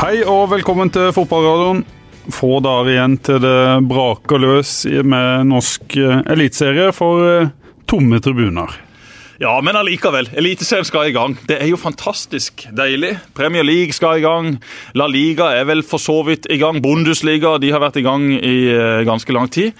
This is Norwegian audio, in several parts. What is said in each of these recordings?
Hei og velkommen til fotballradioen. Få dager igjen til det braker løs med norsk eh, eliteserie for eh, tomme tribuner. Ja, men allikevel. Eliteserien skal i gang. Det er jo fantastisk deilig. Premier League skal i gang. La Liga er vel for så vidt i gang. Bundesliga de har vært i gang i eh, ganske lang tid.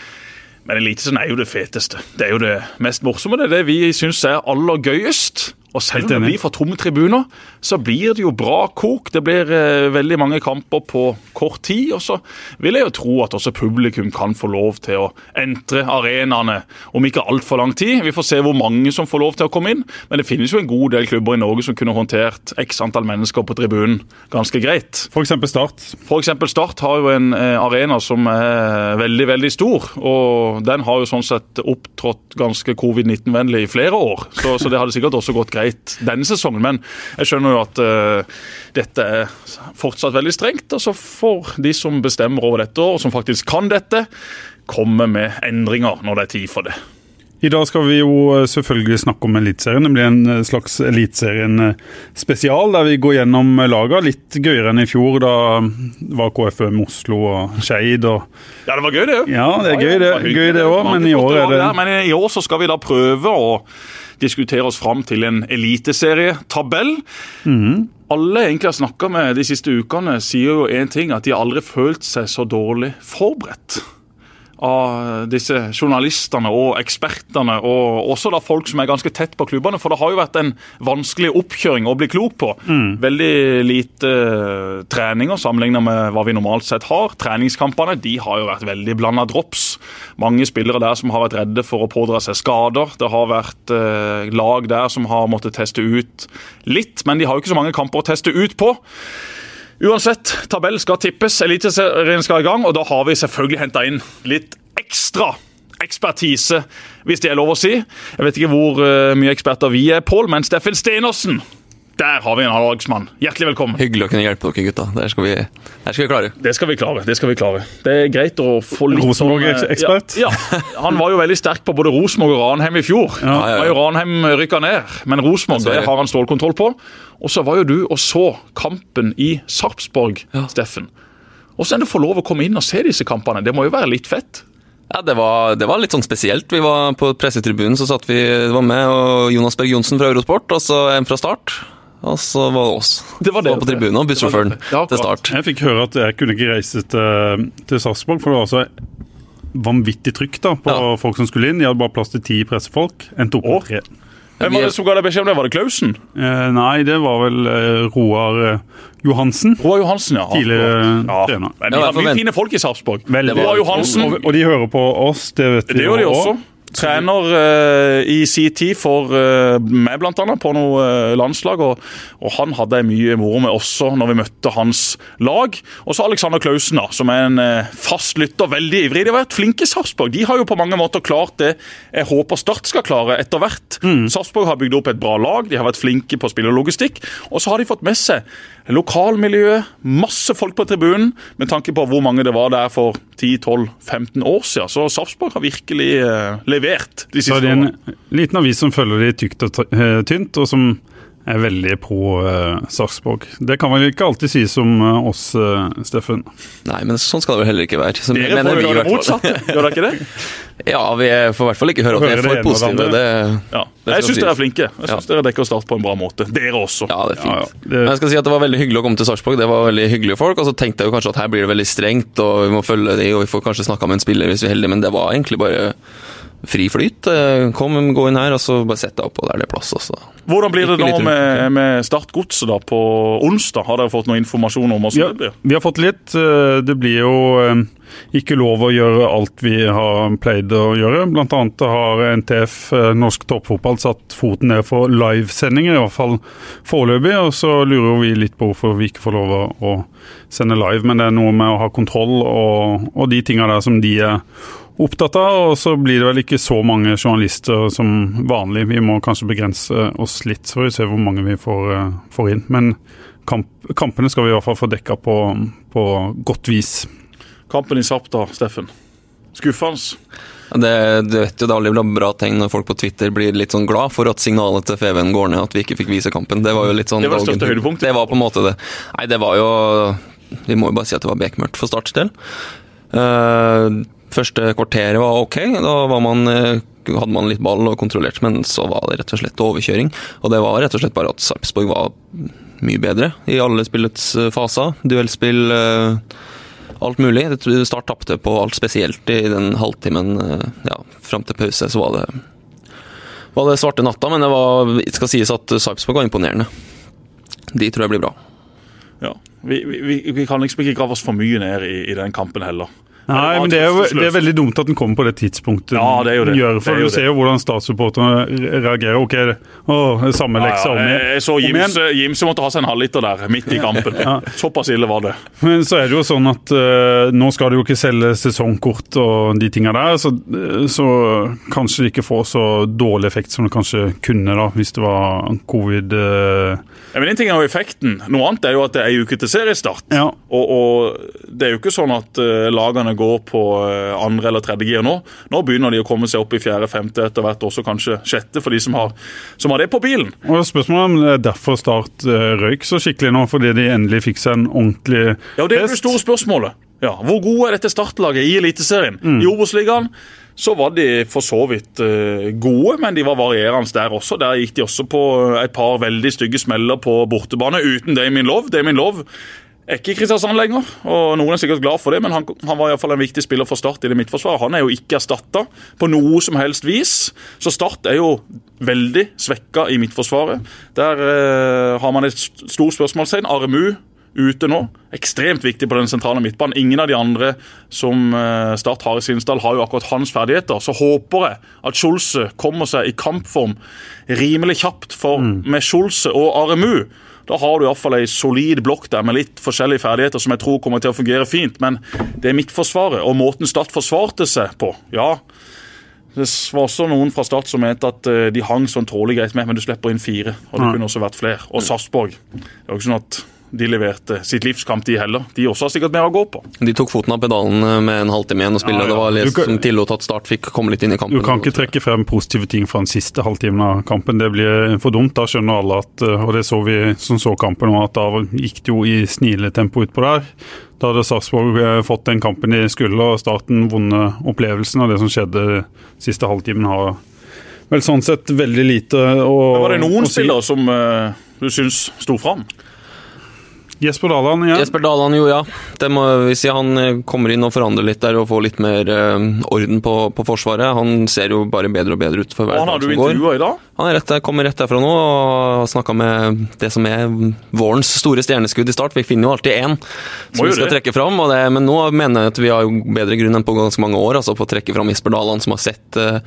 Men Eliteserien er jo det feteste. Det er jo det mest morsomme. Det er det vi syns er aller gøyest. Og selv om det blir for tomme tribuner, så blir det jo bra kok. Det blir eh, veldig mange kamper på kort tid. Og så vil jeg jo tro at også publikum kan få lov til å entre arenaene om ikke altfor lang tid. Vi får se hvor mange som får lov til å komme inn. Men det finnes jo en god del klubber i Norge som kunne håndtert x antall mennesker på tribunen ganske greit. F.eks. Start. For Start har jo en eh, arena som er veldig, veldig stor. Og den har jo sånn sett opptrådt ganske covid-19-vennlig i flere år. Så, så det hadde sikkert også gått greit greit denne sesongen. Men jeg skjønner jo at uh, dette er fortsatt veldig strengt. Og så får de som bestemmer over dette, og som faktisk kan dette, komme med endringer når det er tid for det. I dag skal vi jo eh, selvfølgelig snakke om Eliteserien. Det blir en eh, slags Eliteserien spesial, der vi går gjennom laga. Litt gøyere enn i fjor. Da var KFM Oslo og Skeid og Ja, det var gøy, det òg. Ja, det er gøy, det, gøy det òg, men i år er det Men i år så skal vi da prøve å diskutere oss fram til en eliteserietabell. Mm. Alle egentlig har snakka med de siste ukene, sier jo én ting, at de aldri har følt seg så dårlig forberedt av disse journalistene og ekspertene, og også da folk som er ganske tett på klubbene. For det har jo vært en vanskelig oppkjøring å bli klok på. Mm. Veldig lite uh, treninger sammenlignet med hva vi normalt sett har. Treningskampene de har jo vært veldig blanda drops. Mange spillere der som har vært redde for å pådra seg skader. Det har vært uh, lag der som har måttet teste ut litt, men de har jo ikke så mange kamper å teste ut på. Uansett, tabell skal tippes, Eliteserien skal i gang, og da har vi selvfølgelig henta inn litt ekstra ekspertise, hvis det er lov å si. Jeg vet ikke hvor uh, mye eksperter vi er, Pål, men Steffen Stenersen der har vi en halvdagsmann. Hjertelig velkommen. Hyggelig å kunne hjelpe dere, gutta. Det skal vi, det skal vi klare. Det skal vi klare. Det skal vi klare. Det er greit å få litt Rosenborg-ekspert? Ja, ja, Han var jo veldig sterk på både Rosenborg og Ranheim i fjor. Ja, ja, ja. Ranheim rykka ned, men Rosenborg det har han stålkontroll på. Og så var jo du og så kampen i Sarpsborg, Steffen. Åssen er det å få lov å komme inn og se disse kampene? Det må jo være litt fett? Ja, det var, det var, litt sånn spesielt. Vi var På pressetribunen så satt vi, det var med og Jonas Berg Johnsen fra Eurosport, og så en fra Start. Og så var det oss. Det var det. Var på tribunen og bussjåføren ja, til start. Jeg fikk høre at jeg kunne ikke reise til, til Sarpsborg, for det var så vanvittig trykk da, på ja. folk som skulle inn. De hadde bare plass til ti pressefolk. Endte opp med tre. Hvem var det som ga deg beskjed om det? Var det Klausen? Eh, nei, det var vel eh, Roar eh, Johansen. Roar Johansen, ja. Tidligere ja. trener. Ja, de hadde mye fine folk i Sarpsborg. Roar Johansen. Og, og, de hører på oss, det vet vi. Det gjør de også. Trener uh, i sin tid for uh, meg, annet, på noe uh, landslag. Og, og, han hadde jeg mye moro med også når vi møtte hans lag. Og så Alexander Klausen, da, som er en fast lytter, veldig ivrig. De har vært flinke i Sarpsborg. De har jo på mange måter klart det jeg håper Start skal klare etter hvert. Mm. Sarpsborg har bygd opp et bra lag, de har vært flinke på spillerlogistikk. Og så har de fått med seg lokalmiljøet, masse folk på tribunen, med tanke på hvor mange det var der for 10-12-15 år siden. Så Sarpsborg har virkelig levert de siste årene. Det er en liten avis som følger de tykt og eh, tynt, og som er veldig på uh, Sarpsborg. Det kan vel ikke alltid sies om uh, oss, uh, Steffen? Nei, men sånn skal det vel heller ikke være. Så Dere får høre det motsatte, gjør dere ikke det? Ja, vi får i hvert fall ikke høre at vi er for positive. Det, ja. Jeg syns dere er flinke. Jeg synes ja. Dere dekker Start på en bra måte. Dere også. Ja, det er fint. Ja, det... Jeg skal si at det var veldig hyggelig å komme til Sarpsborg. Det var veldig hyggelige folk. Og så tenkte jeg jo kanskje at her blir det veldig strengt, og vi må følge de, og vi får kanskje snakka med en spiller hvis vi er heldige, men det var egentlig bare fri flyt. Eh, kom, gå inn her, og så bare sett deg opp, og der det er plass. Også. Hvordan blir det nå med, med Startgodset da på onsdag? Har dere fått noe informasjon om hvordan det blir? Vi har fått litt. Eh, det blir jo eh, ikke lov å gjøre alt vi har pleid å gjøre. Blant annet har NTF, norsk toppfotball, satt foten ned for livesendinger, i hvert fall foreløpig. Og så lurer vi litt på hvorfor vi ikke får lov å sende live, men det er noe med å ha kontroll og, og de tinga der som de er opptatt av. Og så blir det vel ikke så mange journalister som vanlig. Vi må kanskje begrense oss litt, så får vi se hvor mange vi får, eh, får inn. Men kamp, kampene skal vi i hvert fall få dekka på, på godt vis. Kampen i Sapta, Steffen. Skuffende? Det, du vet jo, det er aldri bra tegn når folk på Twitter blir litt sånn glad for at signalet til Feven går ned, at vi ikke fikk vise kampen. Det var jo litt sånn Det var det største høydepunktet. Det var på en måte det. Nei, det var jo Vi må jo bare si at det var bekmørkt for Starts del. Uh, første kvarteret var ok. Da var man, uh, hadde man litt ball og kontrollert, men så var det rett og slett overkjøring. Og det var rett og slett bare at Sarpsborg var mye bedre i alle spillets uh, faser. Duellspill alt mulig. Start tapte på alt, spesielt i den halvtimen ja, fram til pause. Så var det, var det svarte natta, men det var, skal sies at Sarpsborg var imponerende. De tror jeg blir bra. Ja, vi, vi, vi, kan liksom ikke grave oss for mye ned i, i den kampen heller. Nei, men det er, jo, det er veldig dumt at den kommer på det tidspunktet ja, det er jo det. gjør. For det du ser jo hvordan statssupporterne reagerer. Ok, å, samme lekse ja, ja. Jeg, jeg så Jims, Jims måtte ha seg en halvliter der, midt i kampen. ja. Såpass ille var det. Men så er det jo sånn at uh, nå skal du jo ikke selge sesongkort og de tinga der, så, så, kanskje det ikke får så dårlig effekt som det kanskje kunne da, hvis det var covid. Uh, ja, men En ting er jo effekten, noe annet er jo at det er ei uke til seriestart. Ja. Og, og, det er jo ikke sånn at uh, lagene går på uh, andre eller tredje gir nå. Nå begynner de å komme seg opp i fjerde, femte, etter hvert også kanskje sjette, for de som har, som har det på bilen. Og Spørsmålet om det er derfor Start uh, røyk så skikkelig nå, fordi de endelig fikk seg en ordentlig Ja, Det er det store spørsmålet. Ja, Hvor gode er dette startlaget i Eliteserien? Mm. I Obos-ligaen så var de for så vidt uh, gode, men de var varierende der også. Der gikk de også på et par veldig stygge smeller på bortebane uten Damien Love. Damien Love er ikke i Kristiansand lenger, og noen er sikkert glad for det, men han, han var i fall en viktig spiller for Start i det midtforsvaret. Han er jo ikke erstatta på noe som helst vis, så Start er jo veldig svekka i midtforsvaret. Der eh, har man et stort spørsmålstegn. Aremu ute nå. Ekstremt viktig på den sentrale midtbanen. Ingen av de andre som eh, Start har i Sinsdal, har jo akkurat hans ferdigheter. Så håper jeg at Skjolse kommer seg i kampform rimelig kjapt. For mm. med Skjolse og Aremu da har du iallfall ei solid blokk der med litt forskjellige ferdigheter som jeg tror kommer til å fungere fint. Men det er Midtforsvaret og måten Start forsvarte seg på. Ja, det var også noen fra Start som mente at eh, de hang sånn tålelig greit med, men du slipper inn fire. Og det kunne også vært flere. Og Sarpsborg. Det er jo ikke sånn at de leverte sitt livskamp, de heller. De også har sikkert mer å gå på. De tok foten av pedalen eh, med en halvtime igjen å spille. Ja, ja. Det var litt som tillot at Start fikk komme litt inn i kampen. Du kan ikke trekke frem positive ting fra den siste halvtimen av kampen. Det blir for dumt. Da skjønner alle at eh, Og det så vi som så kampen nå, at da gikk det jo i sniletempo utpå der. Da hadde Sarpsborg eh, fått den kampen de skulle, og starten vunnet opplevelsen. Og det som skjedde siste halvtimen, har vel sånn sett veldig lite å si. Var det noen spillere som uh, du syns sto fram? Jesper Dalan, ja. Jesper Dalan, jo ja. Det Må, vi si. han eh, kommer inn og forandrer litt der og får litt mer uh, orden på, på, Forsvaret Han ser jo bare bedre og bedre ut for hver dag som går. Han har du intervjua i dag? Han rett, kommer rett derfra nå og har snakka med det som er vårens store stjerneskudd i start. Vi finner jo alltid én som vi skal det. trekke fram, det, men nå mener jeg at vi har bedre grunn enn på ganske mange år altså på å trekke fram Jesper Dalan, som har sett uh,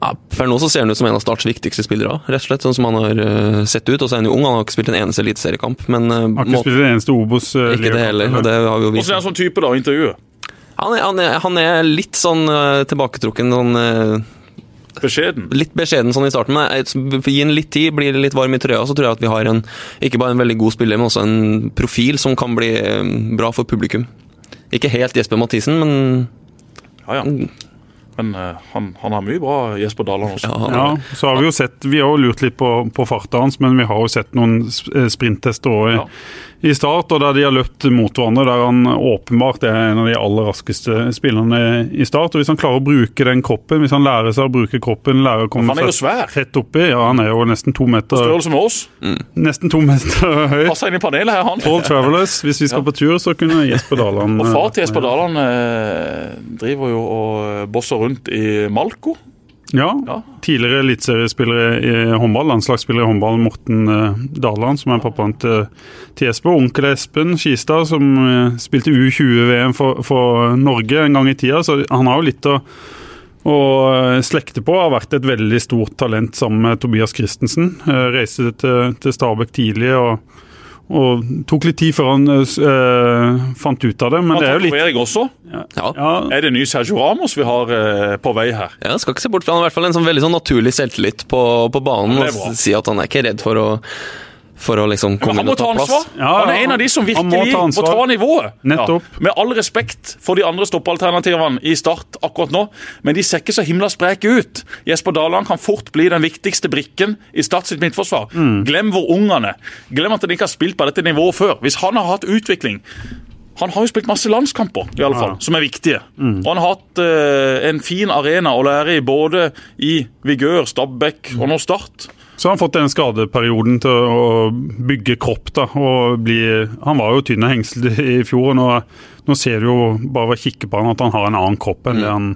ja, Per nå så ser han ut som en av Starts viktigste spillere, rett og slett, sånn som han har uh, sett ut. Og så er han jo ung, han har ikke spilt en eneste eliteseriekamp. Men uh, Har ikke spilt en eneste Obos. Uh, ikke det heller. og det har vi jo vist. Hvordan er han sånn type, da, intervjuet? Han er, han er, han er litt sånn uh, tilbaketrukken. sånn... Beskjeden? Litt beskjeden sånn i starten. Men gi en litt tid, blir litt varm i trøya, så tror jeg at vi har en, ikke bare en veldig god spiller, men også en profil som kan bli bra for publikum. Ikke helt Jesper Mathisen, men ja, ja. Men uh, han, han, har mye bra, Jesper Daland også. Ja, ja, så har Vi jo sett, vi har jo lurt litt på, på farta hans, men vi har jo sett noen eh, sprinttester òg ja i start, og der de har løpt mot hverandre, der han åpenbart er en av de aller raskeste spillerne i start. og Hvis han klarer å bruke den kroppen, hvis han lærer seg å bruke kroppen lærer å komme seg tett oppi ja, Han er jo nesten to meter På størrelse med oss. Mm. Nesten to meter høy. Passer inn i panelet her, han. Paul Travelers. Hvis vi skal ja. på tur, så kunne Jesper Daland Og far til Jesper Daland eh, driver jo og bosser rundt i Malco. Ja. ja. Tidligere eliteseriespiller i håndball, landslagsspiller i håndball, Morten uh, Daland, som er pappaen til, til Jesper. Onkel Espen Skistad, som uh, spilte U20-VM for, for, Norge en gang i tida. Så han har jo litt å, å eh, slekte på. Har vært et veldig stort talent sammen med Tobias Christensen. Reiste til, til Stabæk tidlig. og og tok litt tid før han øh, fant ut av det. Men han det er jo litt også? Ja. Ja. Er det ny Sergio Ramos vi har øh, på vei her? Ja, skal ikke se bort fra Han er i hvert fall en sånn veldig sånn naturlig selvtillit på, på banen. og Si at han er ikke redd for å for å liksom komme han inn må og ta ta plass. ansvar. Ja, Han er en av de som virkelig må ta må ta nivået. Nettopp. Med all respekt for de andre stoppalternativene i Start akkurat nå, men de ser ikke så himla spreke ut. Jesper Daland kan fort bli den viktigste brikken i Start sitt midtforsvar. Mm. Glem hvor ung han er. Glem at han ikke har spilt på dette nivået før. Hvis han har hatt utvikling han har jo spilt masse landskamper, i alle fall, som er viktige. Mm. Og han har hatt uh, en fin arena å lære i, både i Vigør, Stabæk og nå Start. Så har han fått den skadeperioden til å bygge kropp. da, og bli, Han var jo tynn og hengsel i fjor. og Nå, nå ser du jo bare ved å kikke på han at han har en annen kropp enn det han,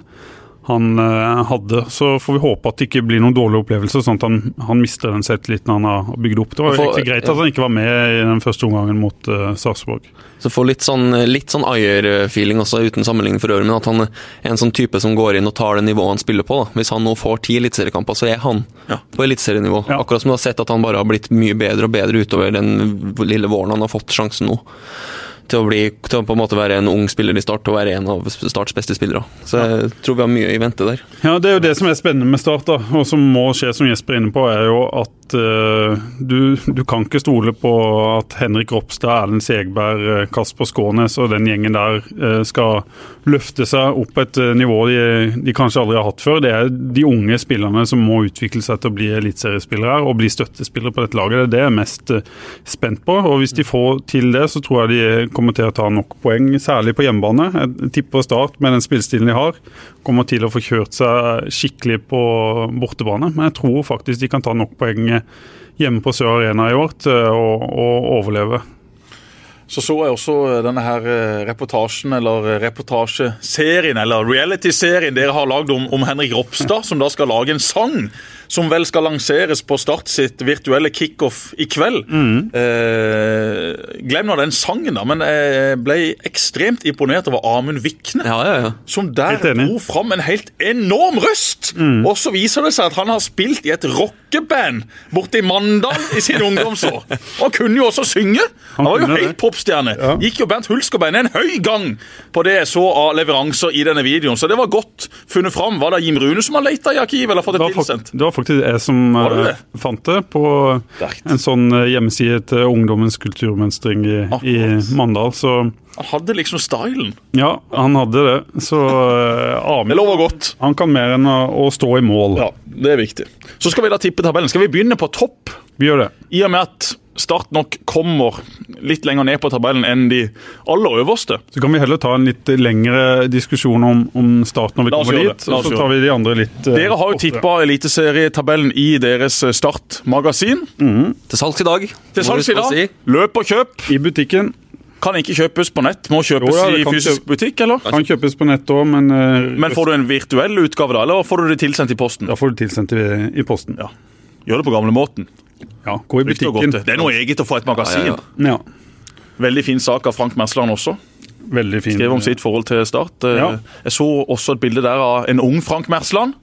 han eh, hadde. Så får vi håpe at det ikke blir noen dårlig opplevelse, sånn at han, han mister den selvtilliten han har bygd opp. Det var For- egentlig greit at han ikke var med i den første omgangen mot uh, Sarpsborg. Så får litt sånn, litt sånn Ayer-feeling også, uten sammenligning for øvrig, men at han er en sånn type som går inn og tar det nivået han spiller på. da. Hvis han nå får ti eliteseriekamper, så er han Ja. på eliteserienivå. Ja. Akkurat som du har sett at han bare har blitt mye bedre og bedre utover den lille våren han har fått sjansen nå. Til å, bli, til å på en måte være en ung spiller i Start og være en av Starts beste spillere. Så jeg tror vi har mye i vente der. Ja, Det er jo det som er spennende med Start, da, og som må skje, som Jesper er inne på, er jo at eh, du, du kan ikke stole på at Henrik Ropstad, Erlend Segberg, eh, Kasper Skånes og den gjengen der uh, skal løfte seg opp et nivå de, de kanskje aldri har hatt før. Det er de unge spillerne som må utvikle seg til å bli eliteseriespillere og bli støttespillere på dette laget. Det er det jeg er mest spent på. og Hvis de får til det, så tror jeg de kommer til å ta nok poeng, særlig på hjemmebane. Jeg tipper Start, med den spillestilen de har, kommer til å få kjørt seg skikkelig på bortebane. Men jeg tror faktisk de kan ta nok poeng hjemme på Sør Arena i år til å, å overleve. Så så jeg også denne her eh, reportasjen, eller reportasjeserien, eller reality-serien dere har lagd om, om Henrik Ropstad, som da skal lage en sang som vel skal lanseres på Start sitt virtuelle kickoff i kveld. Eh, glem nå den sangen, da, men jeg ble ekstremt imponert over Amund Vikne. Ja, ja, ja. Som der dro fram en helt enorm røst! Og så viser det seg at han har spilt i et rockeband borte i Mandal i sine ungdomsår. Og han kunne jo også synge! Han var jo helt popstjerne. Gikk jo Bernt Hulskerbein en høy gang på det jeg så av leveranser i denne videoen. Så det var godt funnet fram. Var det Jim Rune som har leita i arkivet, eller fått Det det tilsendt? det var faktisk jeg som det eh, fant det på en sånn eh, hjemmeside til Ungdommens kulturmønstring i, i Mandal. Så Han hadde liksom stylen. ja, han hadde det. Så Amund Det lover godt. han kan mer enn å, å stå i mål. Ja, det er viktig. Så skal vi da tippe tabellen. Skal vi begynne på topp? Vi gjør det. I og med at Start nok kommer litt lenger ned på tabellen enn de aller øverste. Så kan vi heller ta en litt lengre diskusjon om, om Start når vi kommer dit. Og så tar vi de andre litt uh, Dere har jo tippa eliteserietabellen i deres Start-magasin. Til salgs i dag. Til salgs i dag. si. Løp og kjøp. I butikken. Kan ikke kjøpes på nett, må kjøpes Jo ja, i fysisk kjøpe- butikk, eller? Kan kjøpes på nett òg, men, uh, Men får du en virtuell utgave da, eller får du det tilsendt i posten? da får du det tilsendt i, i posten. Ja. Gjør det på gamlemåten. Ja, gå i butikken. Det er noe eget å få et magasin. Ja, ja, Ja, Veldig fin sak av Frank Mersland også. veldig fin. Skrev om sitt forhold til Start. Eh, Ja. Jeg så også et bilde der av en ung Frank Mersland.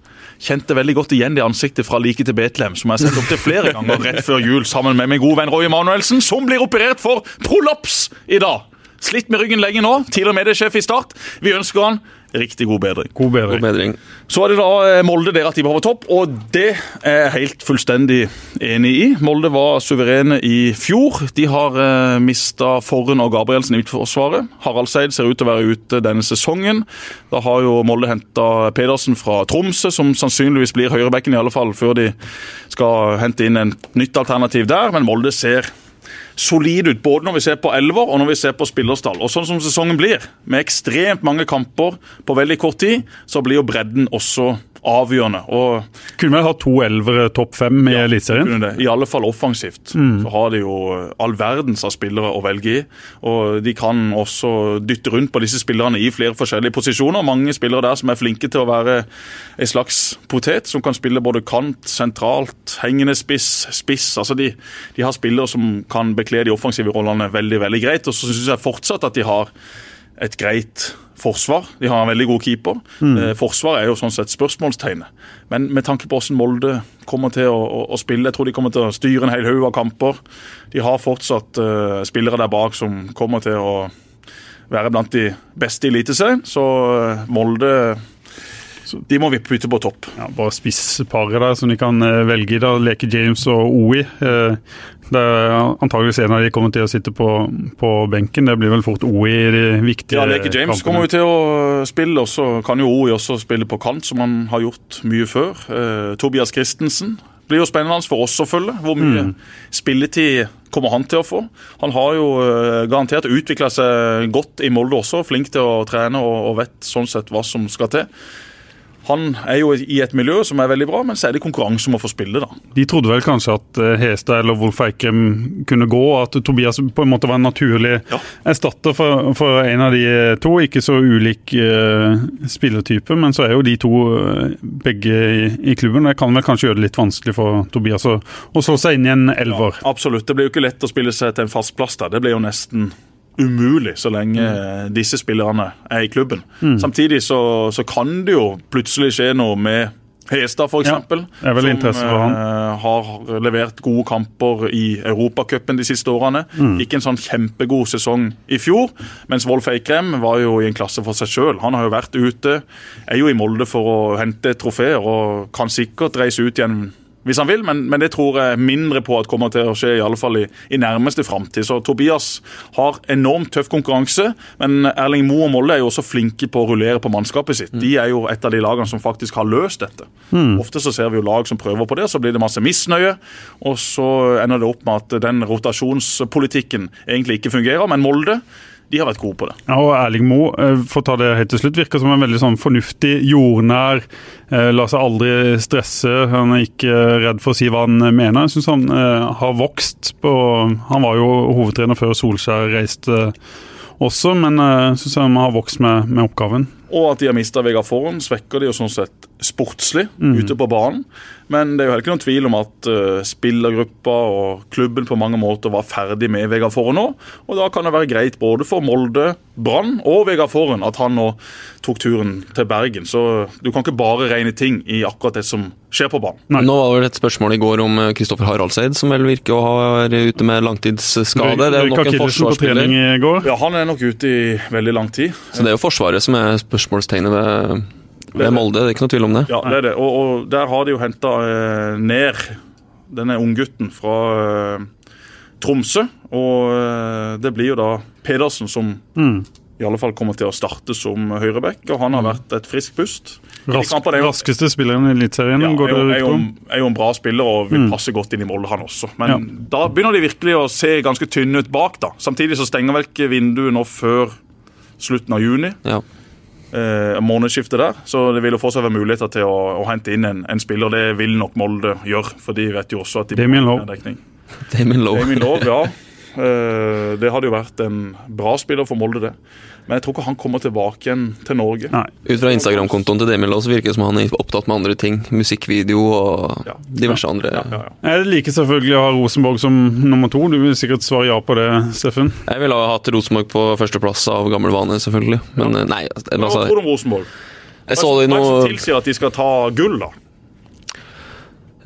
Kjente veldig godt igjen det ansiktet fra Like til Betlehem, som jeg har sett opptil flere ganger rett før jul sammen med min gode venn Roy Emanuelsen, som blir operert for prolaps i dag. Slitt med ryggen lenge nå. Tidligere mediesjef i Start. Vi ønsker han riktig god bedring. God God bedring. bedring. Så er det da eh, Molde der at de var på topp, og det er jeg helt fullstendig enig i. Molde var suverene i fjor. De har eh, mista Forren og Gabrielsen i midtforsvaret. Harald Seid ser ut til å være ute denne sesongen. Da har jo Molde henta Pedersen fra Tromsø, som sannsynligvis blir høyrebekken i alle fall, før de skal hente inn en nytt alternativ der. Men Molde ser solid ut, både når vi ser på elver og når vi ser på spillerstall. Og sånn som sesongen blir, med ekstremt mange kamper på veldig kort tid, så blir jo bredden også avgjørende. Og Kunne vi ha to elvere topp fem i Eliteserien? kunne det, I alle fall offensivt. Så har de jo all verdens av spillere å velge i. Og de kan også dytte rundt på disse spillerne i flere forskjellige posisjoner. Mange spillere der som er flinke til å være en slags potet, som kan spille både kant, sentralt, hengende spiss, spiss. Altså de, de har spillere som kan bekle de offensive rollene veldig, veldig greit. Og så syns jeg fortsatt at de har et greit forsvar. De har en veldig god keeper. Mm. Forsvar er jo sånn sett spørsmålstegnet. Men med tanke på hvordan Molde kommer til å, å, å spille, jeg tror de kommer til å styre en hel haug av kamper. De har fortsatt uh, spillere der bak som kommer til å være blant de beste i Eliteserien. Så uh, Molde De må vi putte på topp. Ja, bare spissparet der som de kan eh, velge i. da, Leke James og OI. Det er antageligvis en av de kommer til å sitte på, på benken. Det blir vel fort OI i de viktige kampene. Ja, Leke James kampene. kommer jo til å spille, og så kan jo OI også spille på kant, som han har gjort mye før. Eh, Tobias Christensen blir jo spennende for oss å følge. Hvor mye spilletid kommer han til å få? Han har jo eh, garantert utvikla seg godt i Molde også, flink til å trene og, og vet sånn sett hva som skal til. Han er jo i et miljø som er veldig bra, men så er det konkurranse om å få spille, da. De trodde vel kanskje at eh, Hestad eller Wolf Eikrem kunne gå, at Tobias på en måte var en naturlig Ja. erstatter for, for en av de to. Ikke så ulik uh, spillertype, men så er jo de to eh, begge i, i klubben. Det kan vel kanskje gjøre det litt vanskelig for Tobias å, å slå seg inn i en elver. Absolutt. Det blir jo ikke lett å spille seg til en fast plass der. Det blir jo nesten umulig så lenge Mm. disse spillerne er i klubben. Samtidig så, så kan det jo plutselig skje noe med Hestad, f.eks. Ja, han. eh, har levert gode kamper i Europacupen de siste årene. Mm. Ikke en sånn kjempegod sesong i fjor. Mens Wolf Eikrem var jo i en klasse for seg sjøl. Han har jo vært ute, er jo i Molde for å hente trofeer og kan sikkert reise ut igjen hvis han vil, men, men det tror jeg mindre på at kommer til å skje, i alle fall i, i nærmeste framtid. Så Tobias har enormt tøff konkurranse, men Erling Moe og Molde er jo også flinke på å rullere på mannskapet sitt. De er jo et av de lagene som faktisk har løst dette. Ofte så ser vi jo lag som prøver på det, så blir det masse misnøye, og så ender det opp med at den rotasjonspolitikken egentlig ikke fungerer. Men Molde de har vært gode på det. Ja, og Erling Moe, eh, for å ta det helt til slutt, virker som en veldig sånn fornuftig, jordnær. Eh, lar seg aldri stresse. Han er ikke eh, redd for å si hva han mener. Jeg syns han har vokst på Han var jo hovedtrener før Solskjær reiste også, men jeg syns han har vokst med, med oppgaven. Og at de har mista Vegard Forhen, svekker de jo sånn sett sportslig ute på banen. Men det er jo heller ikke noen tvil om at uh, spillergruppa og klubben på mange måter var ferdig med Vegard Forhen nå. Og da kan det være greit både for Molde, Brann og Vegard Forhen at han nå tok turen til Bergen. Så du kan ikke bare regne ting i akkurat det som skjer på banen. Nei. Nå var det vel et spørsmål i går om Kristoffer Haraldseid, som vel virker å ha vært ute med langtidsskade. Det er nok en forsvarsspiller. Ja, Han er nok ute i veldig lang tid. Så det er jo Forsvaret som er spørsmålstegnet ved, ved Molde, det er ikke noe tvil om det. Ja, det er det. Og, og der har de jo henta eh, ned denne unggutten fra eh, Tromsø. Og eh, det blir jo da Pedersen som Mm. i alle fall kommer til å starte som høyreback. Og han har vært et friskt pust. Rask, er jo- raskeste spilleren i Eliteserien, ja, går er, det jo, er, jo, er jo en bra spiller og vil passe godt inn i Molde, han også. Men Ja. da begynner de virkelig å se ganske tynne ut bak. da. Samtidig så stenger vel ikke vinduet nå før slutten av juni. Ja. Eh, månedsskiftet der. Så det vil jo fortsatt være muligheter til å, å hente inn en, en spiller. Det vil nok Molde gjøre, for de vet jo også at de Damien Lowe. Damien Lowe. Damien Lowe, ja. Eh, det hadde jo vært en bra spiller for Molde, det. Men jeg tror ikke han kommer tilbake igjen til Norge. Nei. Ut fra Instagram-kontoen til Demil også så virker det som han er opptatt med andre ting. Musikkvideo og Ja. diverse andre. Ja, ja, ja. Jeg liker selvfølgelig å ha Rosenborg som nummer to. Du vil sikkert svare ja på det, Steffen? Jeg ville ha hatt Rosenborg på førsteplass av gammel vane, selvfølgelig. Men eh, nei, altså, Hva tror du om Rosenborg? jeg så det i Hva noe tilsier at de skal ta gull, da?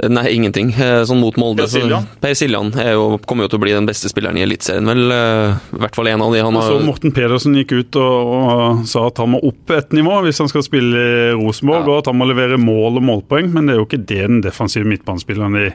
Nei, ingenting. Eh, Sånn mot Molde. Per Siljan? Per Siljan er jo, kommer jo til å bli den beste spilleren i Eliteserien, vel. eh, I hvert fall en av de. Han har Så Morten Pedersen gikk ut og, og sa at han må opp et nivå hvis han skal spille i Rosenborg, Ja. og at han må levere mål og målpoeng, men det er jo ikke det den defensive midtbanespilleren i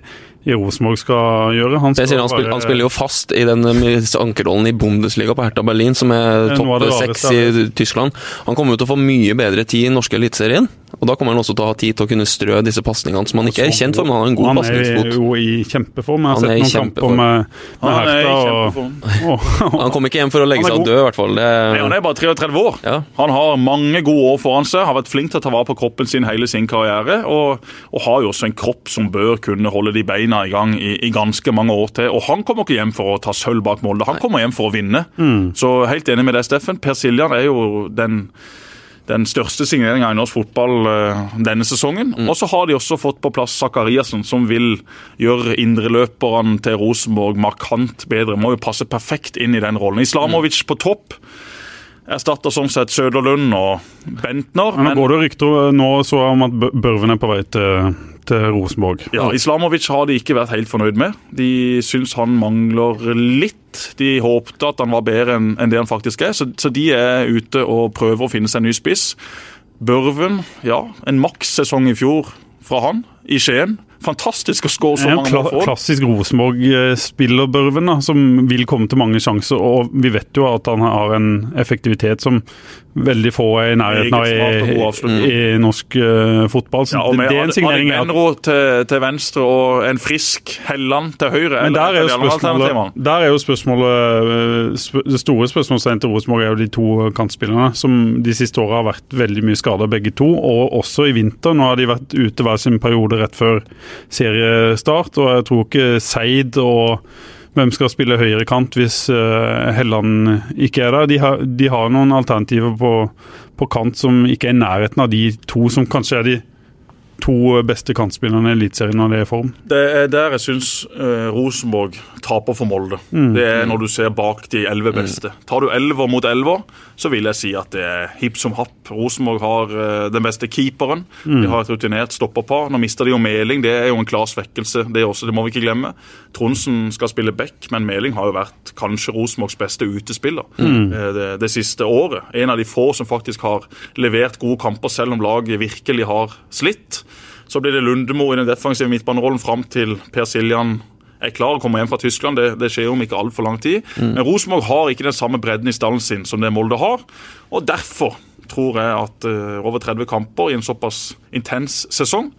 Rosenborg skal gjøre. Han, skal han, spiller, bare- han spiller jo fast i den eh, ankerrollen i Bundesliga på Hertha Berlin, som er Det av topp det seks i Tyskland. Han kommer jo til å få mye bedre tid i norske eliteserien, og da kommer han også til å ha tid til å kunne strø disse pasningene som han ikke er kjent for, men han har en god Han er jo i kjempeform. Jeg har Han sett er i noen kamper kjempeform. med, med Han er i Hertha. og- og- Han kommer ikke hjem for å legge seg død, i hvert fall. Nei, han er bare 33 år. ja. Han har mange gode år foran seg, har vært flink til å ta vare på kroppen sin hele sin karriere, og, og har jo også en kropp som bør kunne holde de beina i gang i, i ganske mange år til. Og han kommer ikke hjem for å ta sølv bak Molde, han kommer hjem for å vinne. Så helt enig med deg, Steffen. Per Siljan er jo den den største signeringa i norsk fotball eh, denne sesongen. Og så har de også fått på plass Zakariassen, som vil gjøre indreløperne til Rosenborg markant bedre. Må jo passe perfekt inn i den rollen. Islamovic på topp. Erstatter sånn sett Søderlund og Bentner. Men nå går det rykter nå så om at Børven er på vei til, til Rosenborg. Ja, Islamovic har de ikke vært helt fornøyd med. De syns han mangler litt. De håpte at han var bedre enn det han faktisk er, så, så de er ute og prøver å finne seg en ny spiss. Børven, ja, en makssesong i fjor fra han i Skien. Fantastisk å skåre så ja, mange mål for klassisk Rosenborg-spiller, Børven, da, som vil komme til mange sjanser. Og vi vet jo at han har en effektivitet som veldig få er i nærheten av i, i norsk uh, fotball. Så Ja, med det er en signering. at- Benro til, til venstre og en frisk Helland til høyre. Men der er spørsmålet, der er jo spørsmålet eh, sp Det store spørsmålstegnet til Rosenborg er jo de to kantspillerne som de siste åra har vært veldig mye skada, begge to. Og også i vinter. Nå har de vært ute hver sin periode rett før seriestart. Og jeg tror ikke Seid og hvem skal spille høyrekant hvis eh, Helland ikke er der? De har, de har noen alternativer på, på kant som ikke er i nærheten av de to som kanskje er de to beste kantspillerne i Eliteserien når det er i form. Det er der jeg syns uh, Rosenborg taper for Molde. Mm. Det er når du ser bak de elleve beste. Tar du elver mot elver, så vil jeg si at det er hipp som happ. Rosenborg har uh, den beste keeperen. Mm. De har et rutinert stopperpar. Nå mister de jo Meling, det er jo en klar svekkelse. Det, er også, det må vi ikke glemme. Tronsen skal spille back, men Meling har jo vært kanskje Rosenborgs beste utespiller Mm. eh, det, det siste året. En av de få som faktisk har levert gode kamper, selv om laget virkelig har slitt. Så blir det Lundemo i den defensive midtbanerollen fram til Per Siljan er klar og kommer hjem fra Tyskland. Det, det skjer om ikke altfor lang tid. Men Rosenborg har ikke den samme bredden i stallen sin som det Molde har. Og derfor tror jeg at uh, over 30 kamper i en såpass intens sesong,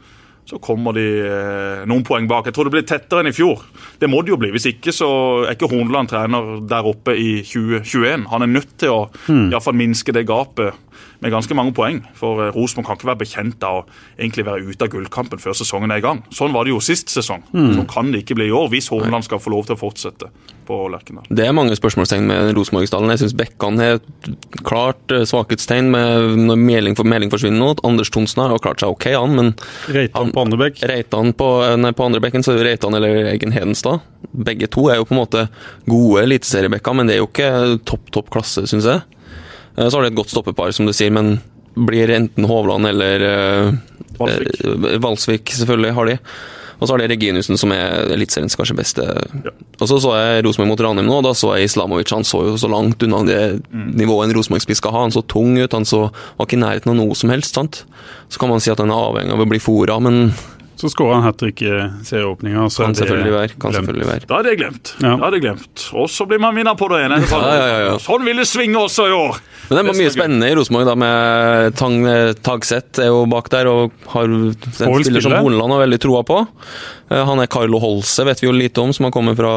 så kommer de eh, noen poeng bak. Jeg tror det blir tettere enn i fjor. Det må det jo bli. Hvis ikke så er ikke Horneland trener der oppe i 2021. Han er nødt til å i hvert fall minske det gapet med ganske mange poeng. For eh, Rosenborg kan ikke være bekjent av å egentlig være ute av gullkampen før sesongen er i gang. Sånn var det jo sist sesong. Sånn kan det ikke bli i år, hvis Horneland skal få lov til å fortsette på Lerkendal. Det er mange spørsmålstegn med Rosenborg-stallen. Jeg syns Bekkan er et klart eh, svakhetstegn med når Meling, for Meling forsvinner nå. Anders Thonsen har klart seg ok, han, men Reitan på andre bekk. Reitan på, eh, nei, på andre bekken så er det Reitan eller Egen Hedenstad. Begge to er jo på en måte gode eliteseriebekker, men det er jo ikke topp, topp klasse, syns jeg. Eh, Så har de et godt stoppepar, som du sier, men blir enten Hovland eller eh, Valsvik. eh, Valsvik, selvfølgelig, har de. Og så har de Reginussen, som er eliteseriens kanskje beste. Og så så jeg Rosenborg mot Ranheim nå, og da så jeg Islamovic. Han så jo så langt unna det nivået en Rosenborg-spiss skal ha. Han så tung ut, han så, var ikke i nærheten av noe som helst. sant? Så kan man si at han er avhengig av å bli fora, men Så skårer han hat trick i serieåpninga. er kan selvfølgelig være. Kan glemt. selvfølgelig være. Da er det glemt. Ja. Da glemt. Og så blir man vinner på det igjen. Ja, ja, ja, ja. Sånn vil det svinge også i år! Men det er mye spennende i Rosenborg, da, med Tang Tagseth er jo bak der, og har en spiller, spiller som. Horneland har veldig troa på. Eh, Han er Carlo Holse, vet vi jo lite om, som har kommet fra,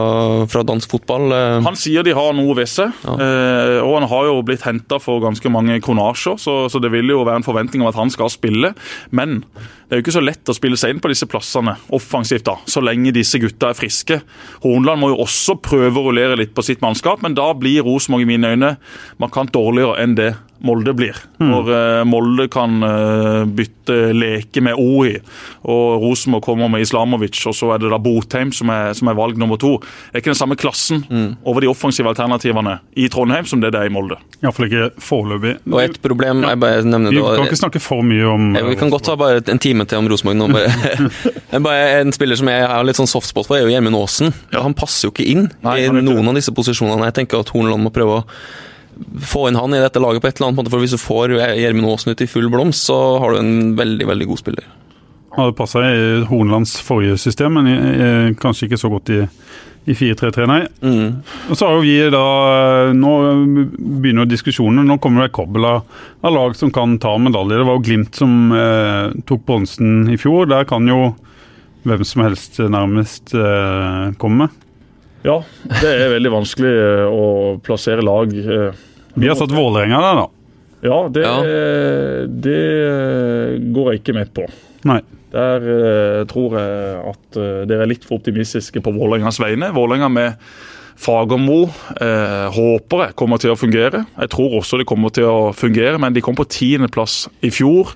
fra dansk fotball. Eh, Han sier de har noe ved seg, Ja. eh, og han har jo blitt henta for ganske mange kronasjer, så, så det vil jo være en forventning om at han skal spille. Men det er jo ikke så lett å spille seg inn på disse plassene offensivt, da, så lenge disse gutta er friske. Hornland må jo også prøve å rullere litt på sitt mannskap, men da blir Rosenborg i mine øyne markant dårligere enn det Molde blir. Når uh, Molde kan uh, bytte leke med OI, og Rosenborg kommer med Islamovic, og så er det da Botheim som er, som er valg nummer to. Det er ikke den samme klassen over de offensive alternativene i Trondheim som det det er i Molde. Iallfall ikke foreløpig. og et problem Jeg bare nevner Vi kan ikke snakke for mye om Ja, Vi kan godt ta bare en time til om Rosenborg nå. Bare, bare en spiller som jeg har litt sånn softspot for, er jo Gjermund Aasen. Han passer jo ikke inn Nei, i noen av disse posisjonene. Jeg tenker at Horneland må prøve å få inn han i dette laget på et eller annet måte, for hvis du får Gjermund Aasen ut i full blomst, så har du en veldig, veldig god spiller. Ja, det passa i Hornlands forrige system, men eh, kanskje ikke så godt i, i 4-3-3, nei. Mm. Og så har jo vi da Nå begynner jo diskusjonen. Nå kommer det et kobbel av, av lag som kan ta medalje. Det var jo Glimt som eh, tok bronsen i fjor. Der kan jo hvem som helst nærmest eh, komme. Ja, det er veldig vanskelig eh, å plassere lag. eh, Vi har satt Vålerenga der, da. Ja, det, Ja. det går jeg ikke med på. Nei. Der uh, tror jeg at uh, dere er litt for optimistiske på Vålerengas vegne. Vålerenga med Fagermo uh, håper jeg kommer til å fungere. Jeg tror også det kommer til å fungere, men de kom på tiendeplass i fjor.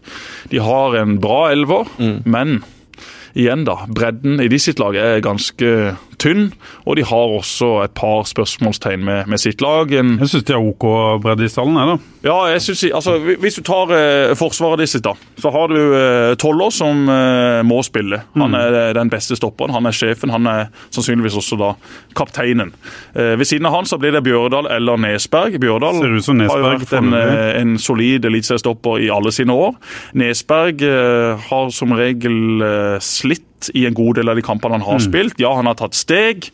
De har en bra elver, men igjen da, bredden i de sitt lag er ganske tynn, og de har også et par spørsmålstegn med, med sitt lag. En, Jeg syns de har OK bredde i stallen, jeg, da. ja, jeg synes, altså, Hvis du tar eh, forsvaret ditt, da, så har du eh, Toller som eh, må spille. Han er eh, den beste stopperen, han er sjefen, han er sannsynligvis også da kapteinen. Eh, ved siden av han så blir det Bjørdal eller Nesberg. Bjørdal som har jo vært en, eh, en solid eliteseriestopper i alle sine år. Nesberg eh, har som regel eh, i en god del av de kampene han har spilt. Ja, han har tatt steg.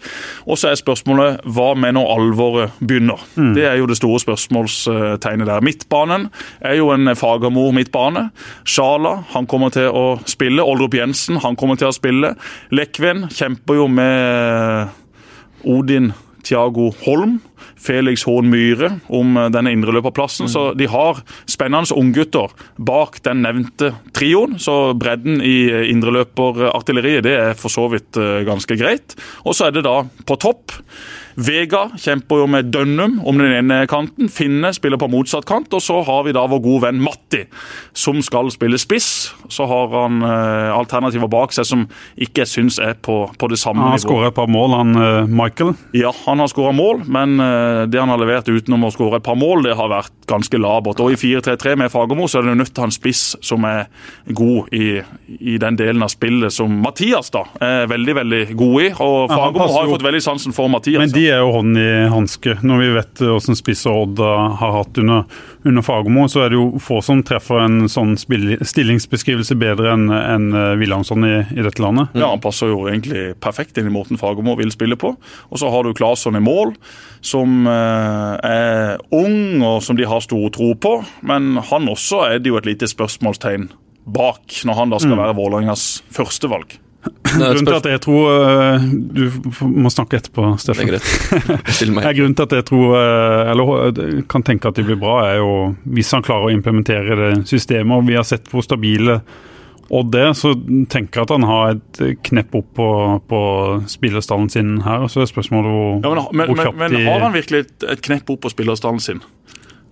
Og så er spørsmålet hva med når alvoret begynner? Det er jo det store spørsmålstegnet der. Midtbanen er jo en Fagermo midtbane. Sjala han kommer til å spille. Oldrup Jensen han kommer til å spille. Lekven kjemper jo med Odin Tiago Holm, Felix Hån Myhre om eh, denne indreløperplassen. Så de har spennende unggutter bak den nevnte trioen. Så bredden i eh, indreløperartilleriet det er for så vidt eh, ganske greit. Og så er det da på topp. Vega kjemper jo med Dønnum om den ene kanten. Finne spiller på motsatt kant. Og så har vi da vår gode venn Matti, som skal spille spiss. Så har han eh, alternativer bak seg som ikke jeg syns er på, på det samme nivået. Han har skåra et par mål, han eh, Michael. Ja, han har skåra mål, men eh, det han har levert utenom å skåre et par mål, det har vært ganske labert. Og i 4-3-3 med Fagermo så er det nødt til å ha en spiss som er god i, i den delen av spillet som Mathias da er veldig veldig god i. Og Fagermo har jo- fått veldig sansen for Mathias. Men de er jo hånd i hanske. Når vi vet hvordan spisser Odd har hatt under, under Fagermo, så er det jo få som treffer en sånn stillingsbeskrivelse bedre enn en eh, Wilhelmsson i, i dette landet. Ja, Han passer jo egentlig perfekt inn i måten Fagermo vil spille på. Og så har du Claesson i mål, som eh, er ung og som de har stor tro på. Men han også er det jo et lite spørsmålstegn bak, når han da skal være Vålerengas førstevalg. Grunnen til at jeg tror eh, Du må snakke etterpå, Det er greit. Still meg. Grunnen til at jeg tror, eh, eller eh, kan tenke at det blir bra, er jo hvis han klarer å implementere det systemet. og Vi har sett hvor stabile Odd er, så tenker jeg at han har et knepp opp på, på spillerstallen sin her. Så er spørsmålet hvor, Ja, men, men, hvor men, kjapt men men har han virkelig et, et knepp opp på spillerstallen sin?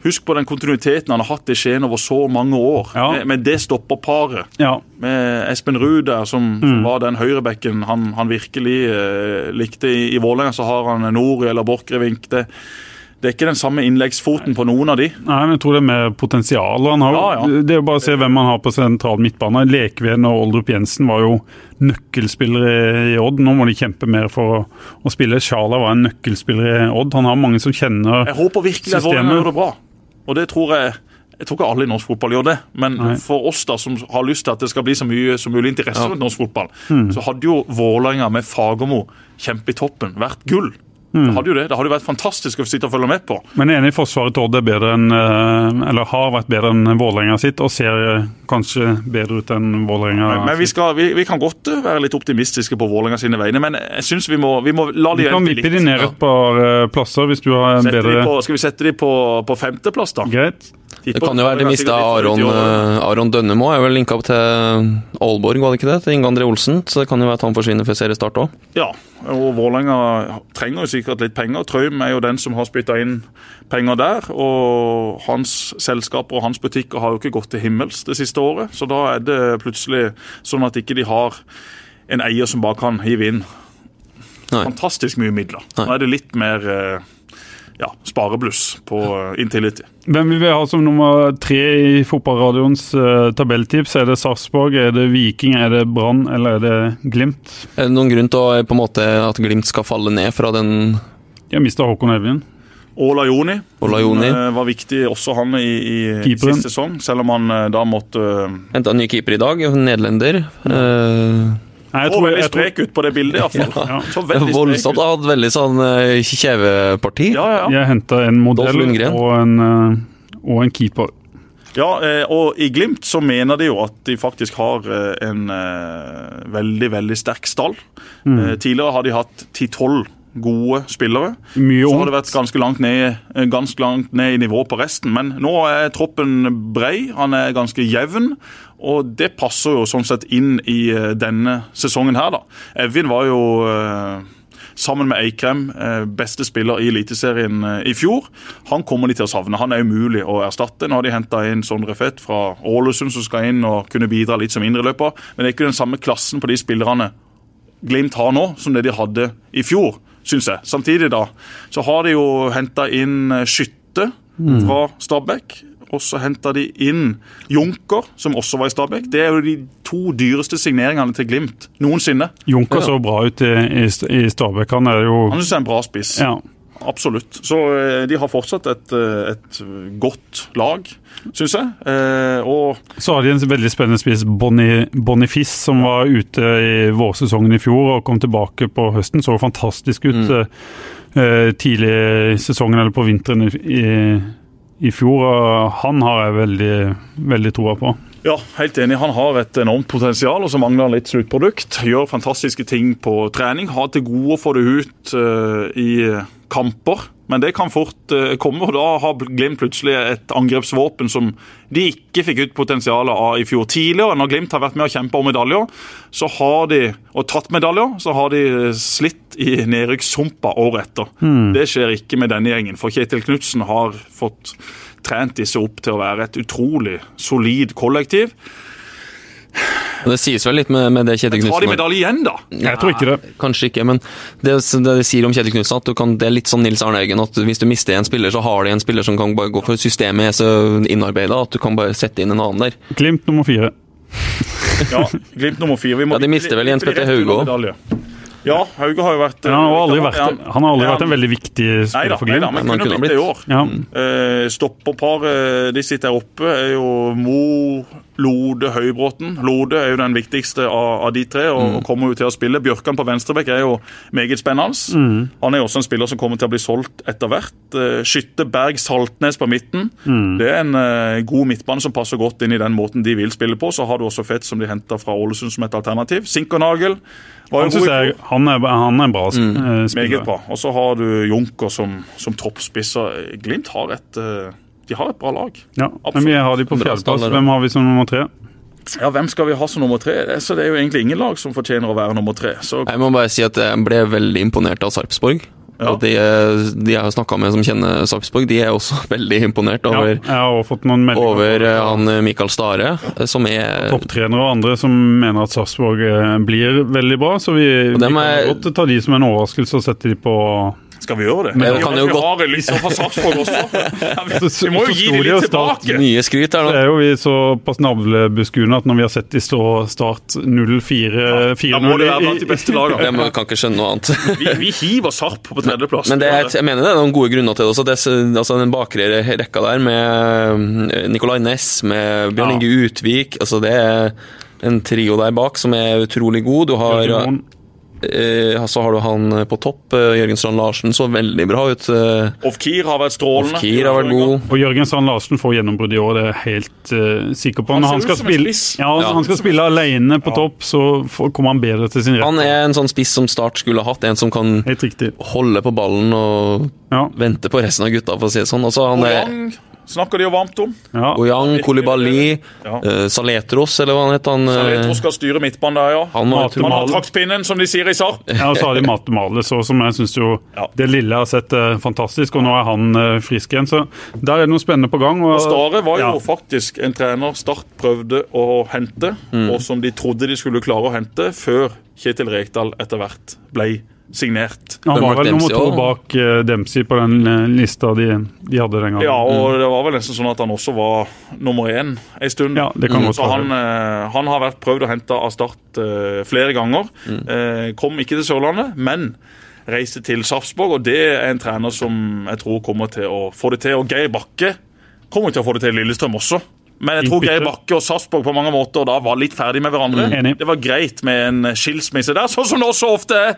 Husk på den kontinuiteten han har hatt i Skien over så mange år. Ja. Med, med det stopperparet. Ja, Med Espen Ruud der, som, Mm. som var den høyrebekken han, han virkelig eh, likte i, i Vålerenga. Så har han Nori eller Borchgrevink. Det, det er ikke den samme innleggsfoten på noen av de. Nei, men jeg tror det er mer potensial. Han har, Ja, ja. Det er jo bare å se hvem han har på sentral midtbane. Lekven og Oldrup Jensen var jo nøkkelspillere i Odd. Nå må de kjempe mer for å, å spille. Sjala var en nøkkelspiller i Odd. Han har mange som kjenner systemet. Jeg håper virkelig at. Vålerenga gjør det bra. Og det tror jeg jeg tror ikke alle i norsk fotball gjør det, men Nei. for oss da som har lyst til at det skal bli så mye som mulig interesse Ja. rundt norsk fotball, Hmm. så hadde jo Vålerenga med Fagermo kjempe i toppen vært gull. Hmm. Det hadde jo det. Det hadde jo vært fantastisk å sitte og følge med på. Men enig i Forsvaret til Odd er bedre enn eh, Eller har vært bedre enn Vålerenga sitt, og ser eh, kanskje bedre ut enn Vålerenga Men vi, skal, vi, vi kan godt eh, være litt optimistiske på Vålerenga sine vegne, men jeg syns vi vi må la de Vi kan vippe de ned et par plasser hvis du har en Sette bedre på, skal vi sette de på, på femteplass, da? Greit. Det kan jo være de mista Aron, Aron Dønnemo. Er vel linka opp til Aalborg, var det ikke det? Til Inge André Olsen. Så det kan jo være at han forsvinner før seriestart òg. Ja, og Vålerenga trenger jo sikkert litt penger. Trøim er jo den som har spytta inn penger der. Og hans selskaper og hans butikker har jo ikke gått til himmels det siste året. Så da er det plutselig sånn at ikke de har en eier som bare kan hive inn Nei. fantastisk mye midler. Nei. Nå er det litt mer eh, ja, sparebluss på eh, Intility. Hvem vil vi ha som nummer tre i fotballradioens uh, tabelltips? Er det Sarpsborg, er det Viking, er det Brann eller er det Glimt? Er det noen grunn til å, på en måte, at Glimt skal falle ned fra den De har mista Håkon Evjen. Ola Joni, Ola Joni? Uh, var viktig også han i, i Keeperen. siste sesong, selv om han uh, da måtte Henta ny keeper i dag, nederlender. Eh, Nei, jeg tror, veldig jeg tror, sprek ut på det bildet, iallfall. Ja. Ja, voldsomt. Han hadde veldig sånn eh, kjeveparti. Ja, ja, ja. jeg henta en modell og en, eh, og en keeper. ja eh, og i Glimt så mener de jo at de faktisk har en veldig, veldig sterk stall. Mm. Tidligere har de hatt 10-12 gode spillere. Mye Så har det vært ganske langt ned, eh, ganske langt ned i nivå på resten. Men nå er troppen brei, han er ganske jevn. Og det passer jo sånn sett inn i eh, denne sesongen her, da. Evin var jo eh, sammen med Eikrem beste spiller i Eliteserien i fjor. Han kommer de til å savne. Han er umulig å erstatte. Nå har de henta inn Sondre Fett fra Ålesund som skal inn og kunne bidra litt som indreløper. Men det er ikke den samme klassen på de spillerne Glimt har nå, som det de hadde i fjor, syns jeg. Samtidig da, så har de jo henta inn Skytte fra Stabæk. Og så henta de inn Junker, som også var i Stabæk. Det er jo de to dyreste signeringene til Glimt noensinne. Junker så bra ut i, i, i Stabæk. Han er jo Han syns jeg er en bra spiss. ja. Absolutt. Så eh, de har fortsatt et, eh, et godt lag, syns jeg. Eh, og Så har de en veldig spennende spiss, Boni- Bonifice, som var ute i vårsesongen i fjor og kom tilbake på høsten. Så fantastisk ut Mm. eh, tidlig i sesongen eller på vinteren i, i, fjor. og Han har jeg veldig, veldig troa på. ja, helt enig. Han har et enormt potensial, og så mangler han litt sluttprodukt. Gjør fantastiske ting på trening. Har til gode å få det ut eh, i kamper. Men det kan fort eh, komme, og da har Glimt plutselig et angrepsvåpen som de ikke fikk ut potensialet av i fjor. Tidligere, når Glimt har vært med å kjempe om medaljer, så har de, og tatt medaljer, så har de slitt i nedrykkssumpa året etter. Det skjer ikke med denne gjengen, for Kjetil Knutsen har fått trent disse opp til å være et utrolig solid kollektiv. Og Det sies vel litt med, med det Kjetil Tar de medalje igjen, da? Jeg tror ikke det. Kanskje ikke, men det, det de sier om Kjetil Knutsen, at du kan, det er litt sånn Nils Arne Eggen, at hvis du mister en spiller, så har de en spiller som kan bare gå for systemet er så innarbeida at du kan bare sette inn en annen der. Glimt nummer fire. Ja, Glimt nummer fire. Vi må Ja, de mister vel Jens Petter Hauge òg. Ja, Hauge har jo vært Ja, han har aldri vært, han- han har aldri han, vært en veldig viktig spiller da, for nei da, Glimt. men Men han kunne kunne blitt det i år. Ja. Uh, Stopperparet de sitter her oppe, er jo Mo, Lode, Høybråten. Lode er jo den viktigste av, av de tre og, og kommer jo til å spille. Bjørkan på venstrebekk er jo meget spennende. Han er jo også en spiller som kommer til å bli solgt etter hvert. Eh, Skytte Berg Saltnes på midten. Det er en uh, god midtbane som passer godt inn i den måten de vil spille på. Så har du også Fett som de henter fra Ålesund som et alternativ. Sinkernagel Han jeg han er, han er en bra Mm. eh, spiller. meget bra. Og så har du Junker som, som toppspisser. Glimt har et, eh, de har et bra lag. Ja, men vi har de på fjerdeplass. Hvem har vi som nummer tre? Ja, Hvem skal vi ha som nummer tre? Så det er jo egentlig ingen lag som fortjener å være nummer tre. Så Jeg må bare si at jeg ble veldig imponert av Sarpsborg. Ja. Og de, de jeg har snakka med som kjenner Sarpsborg, de er også veldig imponert over, meldinger over eh, han eh, Mikael Stare, eh, som er topptrenere og andre som mener at Sarpsborg eh, blir veldig bra. Så vi, vi dem kan er- godt ta de som en overraskelse og sette de på skal vi gjøre det? Men det kan jo godt- har en fra Sarpsborg også. Vi, må jo gi dem litt tilbake. mye skryt her Så Det er jo vi såpass navlebeskuende at når vi har sett de stå Start 0-4 Da må det være blant de beste lagene. Jeg kan ikke skjønne noe annet. Vi, vi hiver Sarp på tredjeplass. Men det er, jeg mener det er noen gode grunner til det også. Det er, altså Den bakre rekka der med eh, Nicolay Næss, med Bjørn Inge Utvik altså Det er en trio der bak som er utrolig god. Du har, så har du han på topp. eh, Jørgen Strand Larsen så veldig bra ut. eh, Ofkir har vært strålende. Ofkir har vært god. Og Jørgen Strand Larsen får gjennombrudd i år, det er jeg helt eh, sikker på. Han Når han skal spille, ja, Ja. han skal spille alene på topp, så kommer han bedre til sin rett. Han er en sånn spiss som Start skulle ha hatt. En som kan holde på ballen og Ja. vente på resten av gutta, for å si det sånn. Altså, han er snakker de jo varmt om. ja. Oyang, Kolibali, Ja. uh, Saletros, eller hva han het. Han, Saletros Saletro skal styre midtbanen der, ja. han Han har traktpinnen, som de sier i SAR. Ja, og så har de Matemales òg, som jeg syns jo Ja. Det lille har sett er fantastisk, og nå er han eh, frisk igjen. Så der er det noe spennende på gang. Og, Stare var jo ja. faktisk en trener Start prøvde å hente, og som de trodde de skulle klare å hente, før Kjetil Rekdal etter hvert ble signert. Han var vel nummer to bak eh, Dempsey på den eh, lista de, de hadde den gangen. Ja, og det var vel nesten sånn at han også var nummer én en stund. Ja, det kan mm. Så være. han, eh, han har vært prøvd å hente av Start flere ganger. Eh, kom ikke til Sørlandet, men reiste til Sarpsborg, og det er en trener som jeg tror kommer til å få det til. Og Geir Bakke kommer til å få det til i Lillestrøm også. Men jeg tror Geir Bakke og Sarpsborg på mange måter da var litt ferdig med hverandre. Mm. Det var greit med en skilsmisse der, sånn som det også ofte er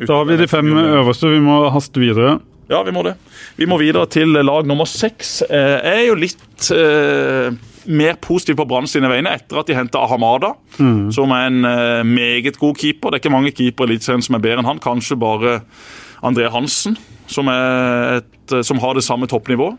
Da har vi de fem øverste, vi må haste videre. Ja, vi må det. Vi må videre til lag nummer seks. Eh, Jeg er jo litt eh, mer positiv på Brann sine vegne etter at de henta Ahamada, som er en eh, meget god keeper. Det er ikke mange keepere i Eliteserien som er bedre enn han. Kanskje bare André Hansen, som, et, som har det samme toppnivået.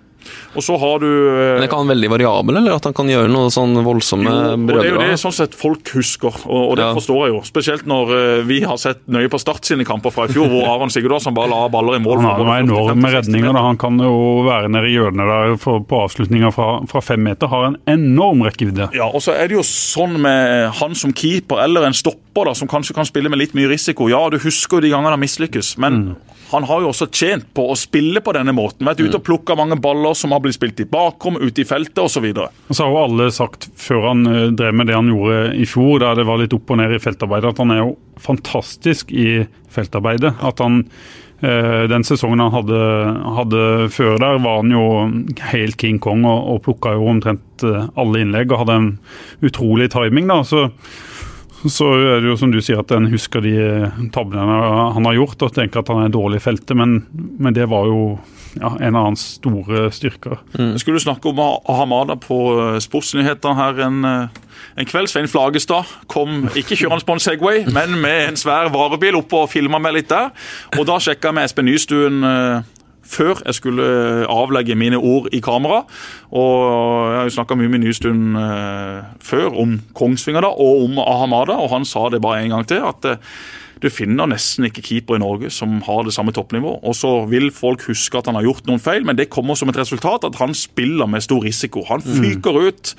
Og så har du eh, Men er ikke han veldig variabel, eller at han kan gjøre noe sånn voldsomme jo, og Det er jo det sånn sett folk husker, og, og det Ja. forstår jeg jo. Spesielt når eh, vi har sett nøye på Start sine kamper fra i fjor, hvor Aron Sigurdarsson bare la baller i mål. Han har 45 enorme redninger. Da. Han kan jo være nede i hjørnet der for, på avslutninger fra, fra fem meter. Har en enorm rekkevidde. Ja, og så er det jo sånn med han som keeper, eller en stopper da, som kanskje kan spille med litt mye risiko. Ja, du husker jo de gangene han mislykkes, men han har jo også tjent på å spille på denne måten. Vært ute og plukka mange baller som har blitt spilt i bakrom, ute i feltet osv. Og så har jo alle sagt før han eh, drev med det han gjorde i fjor, der det var litt opp og ned i feltarbeidet, at han er jo fantastisk i feltarbeidet. At han eh, den sesongen han hadde, hadde før der, var han jo helt King Kong og, og plukka jo omtrent eh, alle innlegg og hadde en utrolig timing. da, så så er det jo som du sier at en husker de tablene han har gjort og tenker at han er dårlig i feltet, men, men det var jo ja, en av hans store styrker. Jeg skulle snakke om Ahamada på eh, Sportsnyhetene her en, eh, en kveld. Svein Flagestad kom ikke kjørende på en Segway, men med en svær varebil oppe og filma meg litt der. Og da sjekka jeg med Espen Nystuen eh, før jeg skulle avlegge mine ord i kamera. Og jeg har jo snakka mye med Nystuen eh, før om Kongsvinger da, og om Ahamada, og han sa det bare en gang til. at eh, du finner nesten ikke keeper i Norge som har det samme toppnivå. Og så vil folk huske at han har gjort noen feil, men det kommer som et resultat at han spiller med stor risiko. Han fyker ut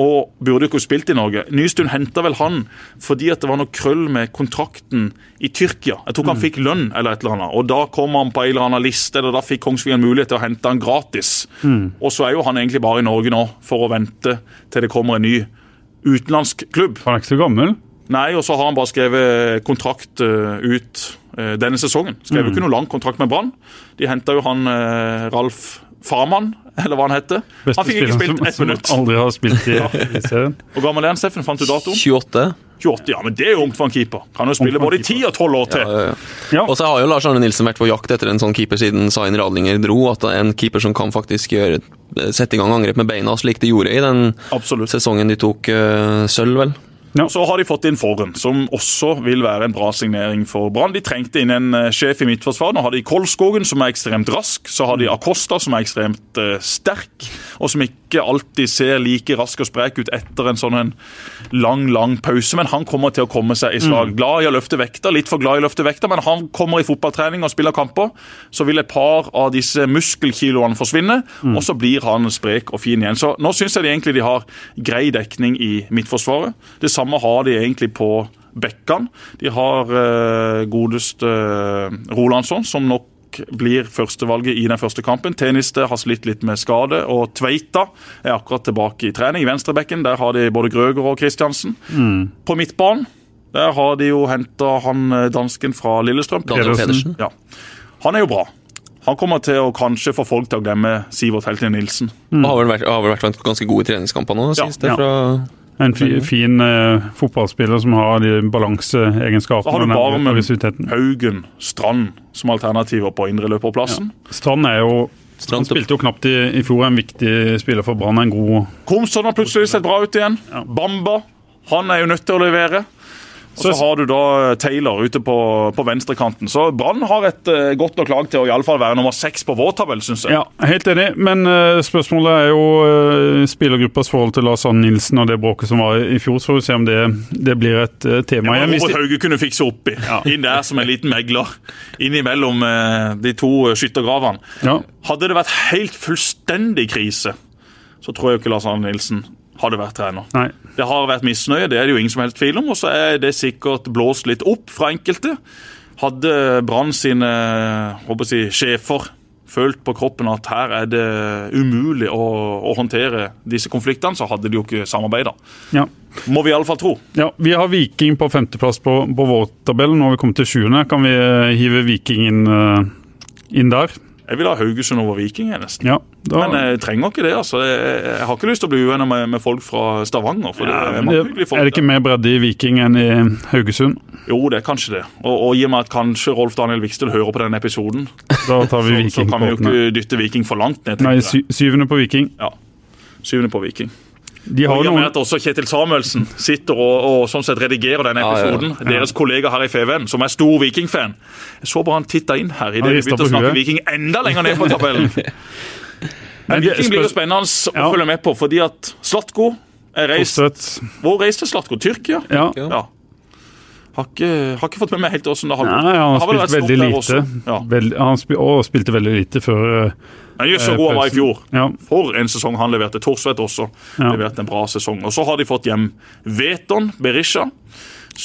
og burde ikke spilt i Norge. Nystuen henta vel han fordi at det var noe krøll med kontrakten i Tyrkia. Jeg tror ikke han fikk lønn, eller et eller annet. Og da kom han på en eller annen liste, eller da fikk Kongsvinger mulighet til å hente han gratis. Og så er jo han egentlig bare i Norge nå for å vente til det kommer en ny utenlandsk klubb. Han er ikke så gammel. Nei, og så har han bare skrevet kontrakt eh, ut eh, denne sesongen. Skrev jo ikke noe lang kontrakt med Brann. De henta jo han uh, Ralf Farman, eller hva han heter. Beste Han fikk ikke spilt ett minutt. som aldri har spilt i, i serien. Hvor gammel er han, Steffen? Fant du datoen? 28? 28, ja, men det er jo ungt for en keeper. Kan jo spille både i 10 og 12 år til. Ja, ja. Ja. Og så har jo Lars Arne Nilsen vært på jakt etter en sånn keeper siden Zain Radlinger dro. At en keeper som kan faktisk gjøre, sette i gang angrep med beina, slik de gjorde i den Absolutt. sesongen de tok uh, sølv, vel. Så har de fått inn Forren, som også vil være en bra signering for Brann. De trengte inn en eh, sjef i midtforsvar. Nå har de Kolskogen, som er ekstremt rask. Så har de Acosta, som er ekstremt eh, sterk, og som ikke alltid ser like rask og sprek ut etter en sånn en lang, lang pause. Men han kommer til å komme seg i slag. Glad i å løfte vekter, litt for glad i å løfte vekter, men han kommer i fotballtrening og spiller kamper. Så vil et par av disse muskelkiloene forsvinne, og så blir han sprek og fin igjen. Så nå syns jeg de egentlig de har grei dekning i midtforsvaret. Det samme har de egentlig på bekkene. De har eh, godeste eh, Rolandsson, som nok blir førstevalget i den første kampen. Teniste har slitt litt med skade, og Tveita er akkurat tilbake i trening. I venstrebekken der har de både Grøger og Kristiansen. På midtbanen der har de jo henta han eh, dansken fra Lillestrøm. Daniel Pedersen. Pedersen. Ja. Han er jo bra. Han kommer til å kanskje få folk til å glemme Sivert Heltene Nilsen. Og har vel vært, har vel vært ganske god i treningskampene nå, Ja, det. ja. Fra, En fi, fin eh, fotballspiller som har de Så har du Barmen. Haugen, Strand som alternativer på indreløperplassen. Strand er jo Strand Han spilte jo knapt i, i fjor, en viktig spiller for Brann. En god Komsson har plutselig sett bra ut igjen. Bamba han er jo nødt til å levere. Og så har du da Taylor ute på, på venstrekanten. Så Brann har et uh, godt nok lag til å i alle fall være nummer seks på vår tabell, syns jeg. Ja, helt enig. Men uh, spørsmålet er jo uh, spillergruppas forhold til Lars Arne Nilsen og det bråket som var i fjor. Så får vi se om det, det blir et eh, tema igjen. Robert Hauge kunne fikse opp i. Inn der som en liten megler. Innimellom eh, de to eh, skyttergravene. ja, Hadde det vært helt fullstendig krise, så tror jeg ikke Lars Arne Nilsen hadde vært trener. nei. Det har vært misnøye, det er det jo ingen som helst tvil om. Og så er det sikkert blåst litt opp fra enkelte. Hadde Brann sine si, sjefer følt på kroppen at her er det umulig å, å håndtere disse konfliktene, så hadde de jo ikke samarbeida. Ja. Må vi iallfall tro. ja. Vi har Viking på femteplass på, på vår tabell. Nå har vi kommet til sjuende. Kan vi eh, hive Viking inn, eh, inn der? Jeg vil ha Haugesund over Viking, jeg, nesten. Ja. Da, Men jeg trenger ikke det. altså. Jeg, har ikke lyst til å bli uenig med, med folk fra Stavanger. for det ja, er mange folk er det ikke mer bredde i Viking enn i Haugesund? Jo, det er kanskje det. Og, og i og med at kanskje Rolf Daniel Vikstøl hører på denne episoden, Da tar vi så, så kan vi jo ikke dytte Viking for langt ned. Nei, syvende på Viking. Ja. Syvende på Viking. De Og har i og med noen at også Kjetil Samuelsen sitter og, og sånn sett redigerer denne Ja, ja, ja. episoden, deres kollega her i FVN, som er stor Viking-fan Jeg så bare han titta inn her idet vi begynte å snakke. Viking enda lenger ned på tabellen. Men Viking blir jo spennende å følge med på, fordi at Slatko er reist Hvor reiste Slatko? Tyrkia? Ja. Ja. Ja. Har ikke, har ikke fått med meg helt åssen det har gått. Nei, han har spilt veldig lite. Ja. Vel, han spil, og spilte veldig lite før eh, Men jøss, så eh, god han var i fjor. Ja. For en sesong han leverte. Torsvet også Ja. leverte en bra sesong. Og så har de fått hjem Veton Berisha.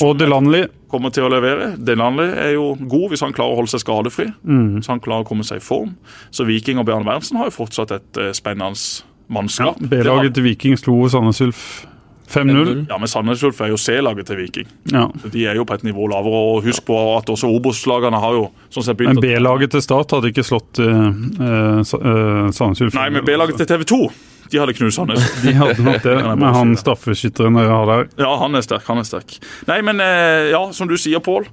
Og Delanley. kommer til å levere. Delanley er jo god hvis han klarer å holde seg skadefri. Mm. Så han klarer å komme seg i form. Så Viking og Bjarne Berntsen har jo fortsatt et eh, spennende Ja, mannskap. B-laget til Viking slo Sandnes Ulf 5-0. Ja, men Sandnes Ulf er jo C-laget til Viking. Ja. De er jo på et nivå lavere. Og husk på at også Obos-lagene har jo sånn sett begynt Men B-laget til Start hadde ikke slått uh, Sandnes Ulf. Nei, men B-laget til TV 2 de hadde knust Sandnes. De hadde nok det, med han straffeskytteren dere har der. Ja, han er sterk. han er sterk. Nei, men uh, ja, som du sier, Pål.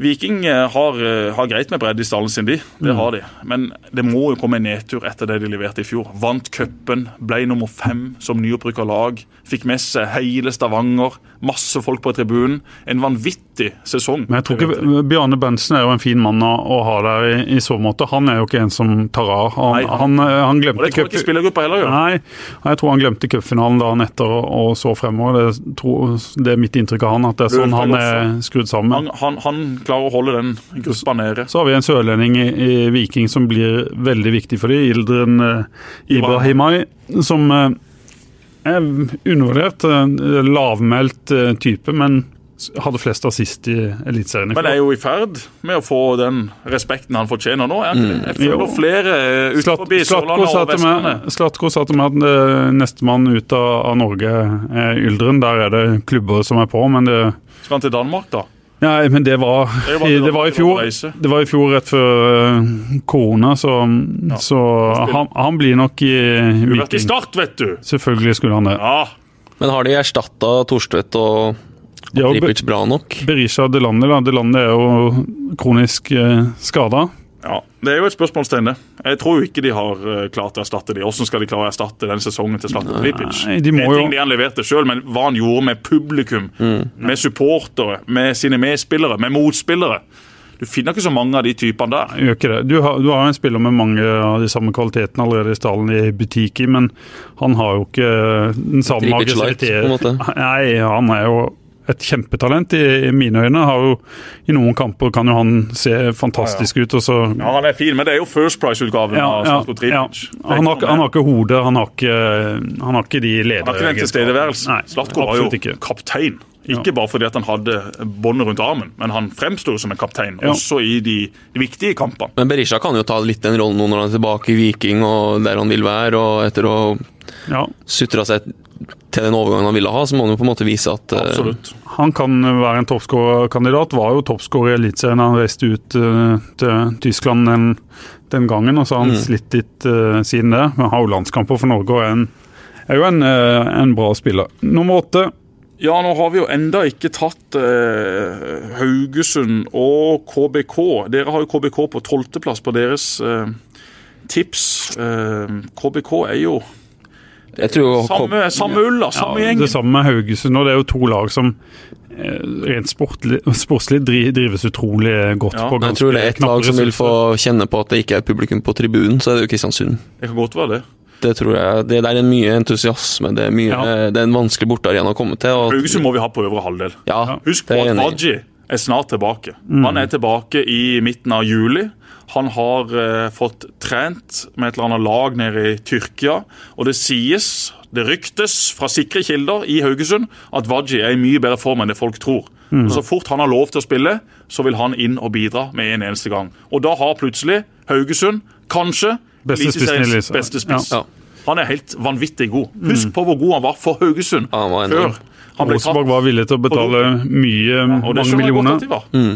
Viking har, har greit med bredde i stallen sin, de. Mm. Det har de. Men det må jo komme en nedtur etter det de leverte i fjor. Vant cupen, ble nummer fem som nyopprykka lag. Fikk med seg hele Stavanger, masse folk på tribunen. En vanvittig sesong. Men jeg tror ikke Bjarne Bensen er jo en fin mann å, ha der i, i så måte. Han er jo ikke en som tar av. Han, han, han- glemte Og det tror jeg ikke spillergruppa heller gjør. Nei, jeg tror han glemte cupfinalen dagen etter og, så fremover. Det, tror, det er mitt inntrykk av han, at det er sånn han er skrudd sammen. Han, han, klarer å holde den gruppa nede. Så har vi en sørlending i, i Viking som blir veldig viktig for dem, Ildren eh, Ibrahimai, som eh, undervurdert. eh, lavmælt eh, type, men hadde flest assist i Eliteserien. Men er jo i ferd med å få den respekten han fortjener nå. er ikke det? Jeg føler mm. flere eh, ut Slat- forbi Slatko Sørlandet sa og Vestlandet. Slatko sa til meg at eh, nestemann ut av, av Norge er Yldren. Der er det klubber som er på, men det Skal han til Danmark, da? Nei, men det var, Det var- i, det var i fjor. Det var i fjor rett før eh, korona, så, så han, han blir nok i vært i Viking. Start, vet du! Selvfølgelig skulle han det. Ja, Men har de erstatta Torstvedt og har Tripic bra nok? Berisha Delande, da. Delande er jo kronisk eh, skada. Ja. Det er jo et spørsmålstegn, det. Jeg tror jo ikke de har eh, klart å erstatte de. Hvordan skal de klare å erstatte den sesongen til Zlatan Dripic? De må en er ting de han leverte selv, men hva han gjorde med publikum, med supportere, med sine medspillere, med motspillere. Du finner ikke så mange av de typene der. Gjør ikke det. Du har, du har en spiller med mange av de samme kvalitetene allerede i stallen i Butiki, men han har jo ikke den samme aggressiviteten. Nei, han er jo et kjempetalent i, i mine øyne. Har jo, I noen kamper kan jo han se fantastisk ut, og så Ja, Han er fin, men det er jo First Price-utgaven Ja, av ja, Zlatko ja. Tripic. Han, har, han har ikke hodet, han har ikke, han har ikke de Han har ikke den tilstedeværelsen. Nei, Zlatko var jo ikke. kaptein. Ikke bare fordi at han hadde båndet rundt armen, men han fremsto som en kaptein, Ja. også i de, de viktige kampene. Men Berisha kan jo ta litt den rollen nå når han er tilbake i Viking og der han vil være. og Etter å Ja, sutra seg til den overgangen han ville ha, så må han jo på en måte vise at eh, Absolutt. Han kan være en toppskårerkandidat. Var jo toppskårer i Eliteserien da han reiste ut eh, til Tyskland den, den gangen. og så har han slitt litt uh, siden det. Men har jo landskamper for Norge og er, en, er jo en, en bra spiller. Nummer åtte. Ja, nå har vi jo enda ikke tatt Haugesund og KBK. Dere har jo KBK på tolvteplass på deres tips. KBK er jo tror samme, samme ulla. Samme Ja, gjengen. det samme med Haugesund. og Det er jo to lag som eh, rent sportlig, sportslig drives utrolig godt Ja, på Jeg tror det er ett lag som vil få kjenne på at det ikke er publikum på tribunen, så er det jo Kristiansund. Det kan godt være det. Det tror jeg, det der er mye entusiasme, det er, mye, Ja. det er en vanskelig bortearena å komme til. Og, Haugesund må vi ha på øvre halvdel. ja, Husk på at. Baji er snart tilbake. Mm. Han er tilbake i midten av juli. Han har eh, fått trent med et eller annet lag nede i Tyrkia. Og det sies, det ryktes fra sikre kilder i Haugesund, at Waji er i mye bedre form enn det folk tror. Mm. Og Så fort han har lov til å spille, så vil han inn og bidra med en eneste gang. Og da har plutselig Haugesund. Kanskje Beste spissen i Eliteserien. Han er helt vanvittig god. Husk på hvor god han var for Haugesund Ja, han var før han ble Rosenborg tatt. var villig til å betale mye, mange millioner. Mm.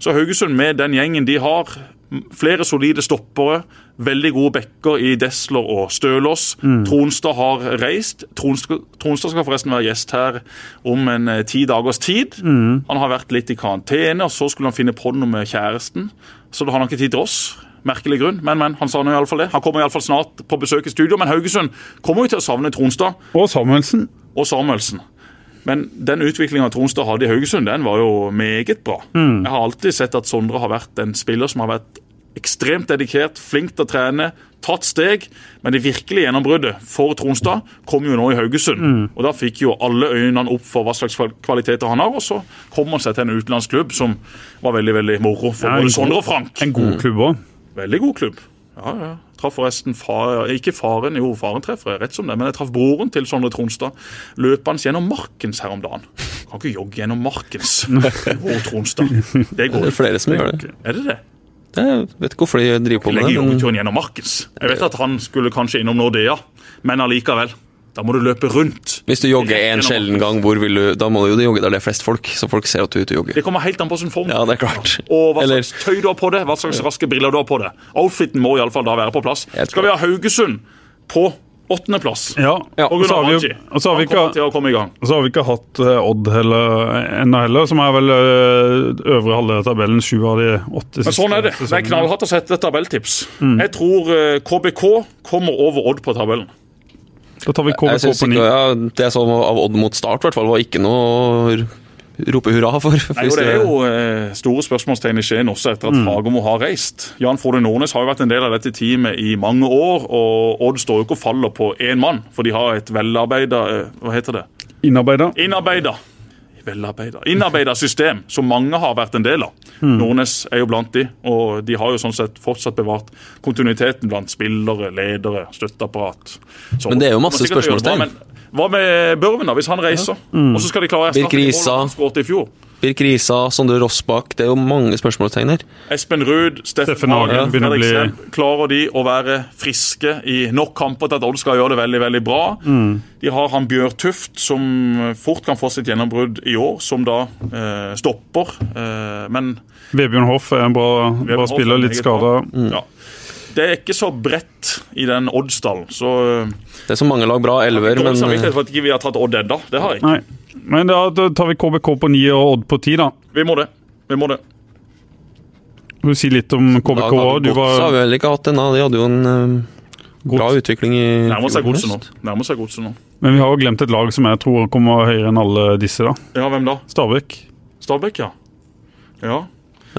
Så Haugesund med den gjengen de har, flere solide stoppere, veldig gode backer i Desler og Stølås. Tronstad har reist. Tronstad, Tronstad skal forresten være gjest her om en eh, ti dagers tid. Han har vært litt i karantene, og så skulle han finne på noe med kjæresten. Så da har han ikke tid til oss. Merkelig grunn, men, men han sa nå i alle fall det. Han kommer i alle fall snart på besøk i studio, men Haugesund kommer jo til å savne Tronstad Og Samuelsen. og Samuelsen. Men den utviklinga Tronstad hadde i Haugesund, den var jo meget bra. Jeg har alltid sett at Sondre har vært en spiller som har vært ekstremt dedikert, flink til å trene, tatt steg. Men det virkelige gjennombruddet for Tronstad kom jo nå i Haugesund. Og da fikk jo alle øynene opp for hva slags kvaliteter han har, og så kom han seg til en utenlandsklubb som var veldig veldig moro for Ja, både Sondre og Frank. En god klubb òg. Veldig god klubb. Ja, ja. Traff forresten far, ikke faren, jo faren treffer jeg, rett som det, men jeg traff broren til Sondre Tronstad løpende gjennom Markens her om dagen. Kan ikke jogge gjennom Markens, bror Tronstad. Det Det er flere som gjør det. Er det det? Jeg vet ikke hvorfor de driver på med det. men- joggeturen gjennom Markens. Jeg vet at han skulle kanskje innom Nordea, men allikevel. Da må du løpe rundt. Hvis du jogger en sjelden gang, hvor vil du, da må du jo jogge der det er flest folk, så folk ser at du er ute og jogger. Det kommer helt an på sin form. Ja, det er klart. Og hva Eller- slags tøy du har på deg, hva slags raske briller du har på deg. Outfiten må iallfall da være på plass. Helt Skal vi ha Haugesund på åttendeplass? Ja. Ja, Og så har vi og så har vi ikke så har vi ikke hatt eh, Odd heller, ennå heller, som er vel eh, øvre halvdel av tabellen. Sju av de åtte siste Men sånn er det. Det er knallhardt å sette et tabelltips. Jeg tror eh, KBK kommer over Odd på tabellen. Da tar vi synes på ni. ja, Det jeg så av Odd mot start, i hvert fall, var ikke noe rope hurra for. Nei, jo, Det er jo eh, store spørsmålstegn i Skien også etter at Fagermo har reist. Jan Frode Nordnes har jo vært en del av dette teamet i mange år, og Odd står jo ikke og faller på én mann, for de har et velarbeida eh, Hva heter det? Innarbeida. Innarbeida. Velarbeida. Innarbeida system som mange har vært en del av. Nordnes er jo blant de, og de har jo sånn sett fortsatt bevart kontinuiteten blant spillere, ledere, støtteapparat. Så- Men det er jo masse spørsmålstegn. Hva med Børven, da, hvis han reiser? Og så skal de klare å erstatte de målene han skåret i fjor? Birk Risa, Sondre Rossbakk, det er jo mange spørsmålstegn her. Espen Ruud, Steffen Hagen Hagen, begynner å bli- Klarer de å være friske i nok kamper til at Odd skal gjøre det veldig veldig bra? De har han Bjør Tuft, som fort kan få sitt gjennombrudd i år, som da eh, stopper. Eh, men Vebjørn Hoff er en bra, bra spiller, er litt skada. Mm. ja. Det er ikke så bredt i den Oddsdalen, så eh, Det er så mange lag bra elver, dårlig men samvittighet for at ikke vi har tatt Odd ennå. Det har jeg ikke. Nei. Men da, tar vi KBK på ni og Odd på ti, da. Vi må det. Vi må det. Du si litt om KBK. Du var så har vi vel ikke hatt ennå. De hadde jo en eh, bra utvikling i Nærmer seg godset nå. Nærmer seg godset nå. Men vi har jo glemt et lag som jeg tror kommer høyere enn alle disse, da. Ja, hvem da? Stabæk. Stabæk, ja. Ja.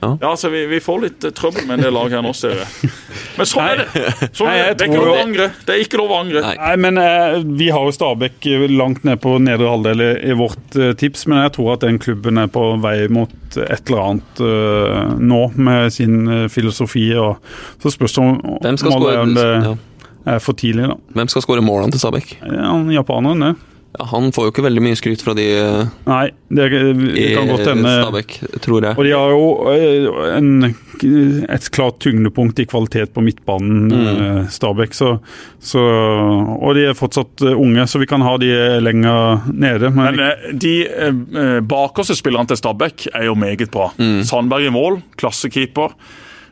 Ja. Ja, altså vi, vi får litt eh, trøbbel med en del lag her nå, ser jeg. Men sånn er det. Sånn Nei, er det. det er ikke lov å angre. Det er ikke lov å angre. Nei. Nei, men eh, Vi har jo Stabæk langt ned på nedre halvdel i, i vårt eh, tips, men jeg tror at den klubben er på vei mot et eller annet eh, nå, med sin eh, filosofi. og Så spørs det om, Hvem skal om det ja. er for tidlig. da. Hvem skal skåre målene til Stabæk? Ja, han Japaneren, det. Ja, han får jo ikke veldig mye skryt fra de eh, Nei, det, det kan godt hende. Stabæk, tror jeg. Og de har jo eh, en, et klart tyngdepunkt i kvalitet på midtbanen, mm. Stabæk. Så, så, og de er fortsatt eh, unge, så vi kan ha de lenger nede. Men, Men eh, de eh, bakerste spillerne til Stabæk er jo meget bra. Sandberg i mål, klassekeeper.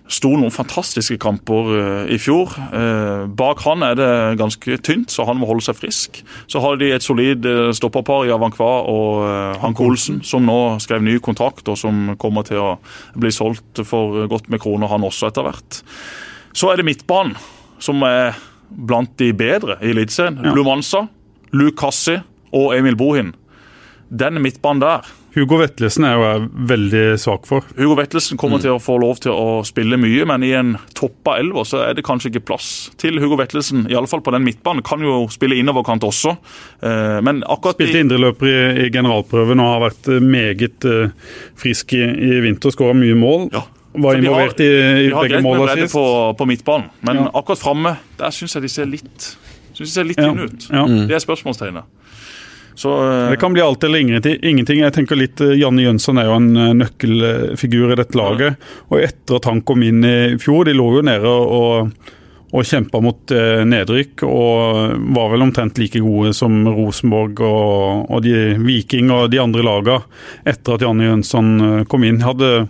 Sto noen fantastiske kamper eh, i fjor. Eh, bak han er det ganske tynt, så han må holde seg frisk. Så har de et solid uh, stopperpar i Avankwa og Hank Olsen, som nå skrev ny kontrakt, og som kommer til å bli solgt for godt med kroner, han også, etter hvert. Så er det midtbanen, som er blant de bedre i Eliteserien. Ja. Lumansa, Lukassi og Emil Bohin. Den midtbanen der Hugo Vetlesen er jo jeg veldig svak for. Hugo Vettlesen kommer til å få lov til å spille mye, men i en toppa elver så er det kanskje ikke plass til Hugo Vettelsen. Iallfall på den midtbanen. Kan jo spille innoverkant også. Eh, Men akkurat Spilte indreløper i, i generalprøven og har vært eh, meget eh, frisk i, i vinter. Skåra mye mål. Ja. Var involvert i, i begge målene sist. på, på midtbanen, men Ja. akkurat framme der syns jeg de ser litt Synes de ser litt Ja. tynne ut. Ja. Det er spørsmålstegnet. Så eh, Det kan bli alt eller ingenting. Jeg tenker litt eh, Janne Jønsson er jo en eh, nøkkelfigur i dette laget. Og etter at han kom inn i fjor, de lå jo nede og, og kjempa mot nedrykk. Og var vel omtrent like gode som Rosenborg og, og de Viking og de andre laga etter at Janne Jønsson kom inn. Hadde,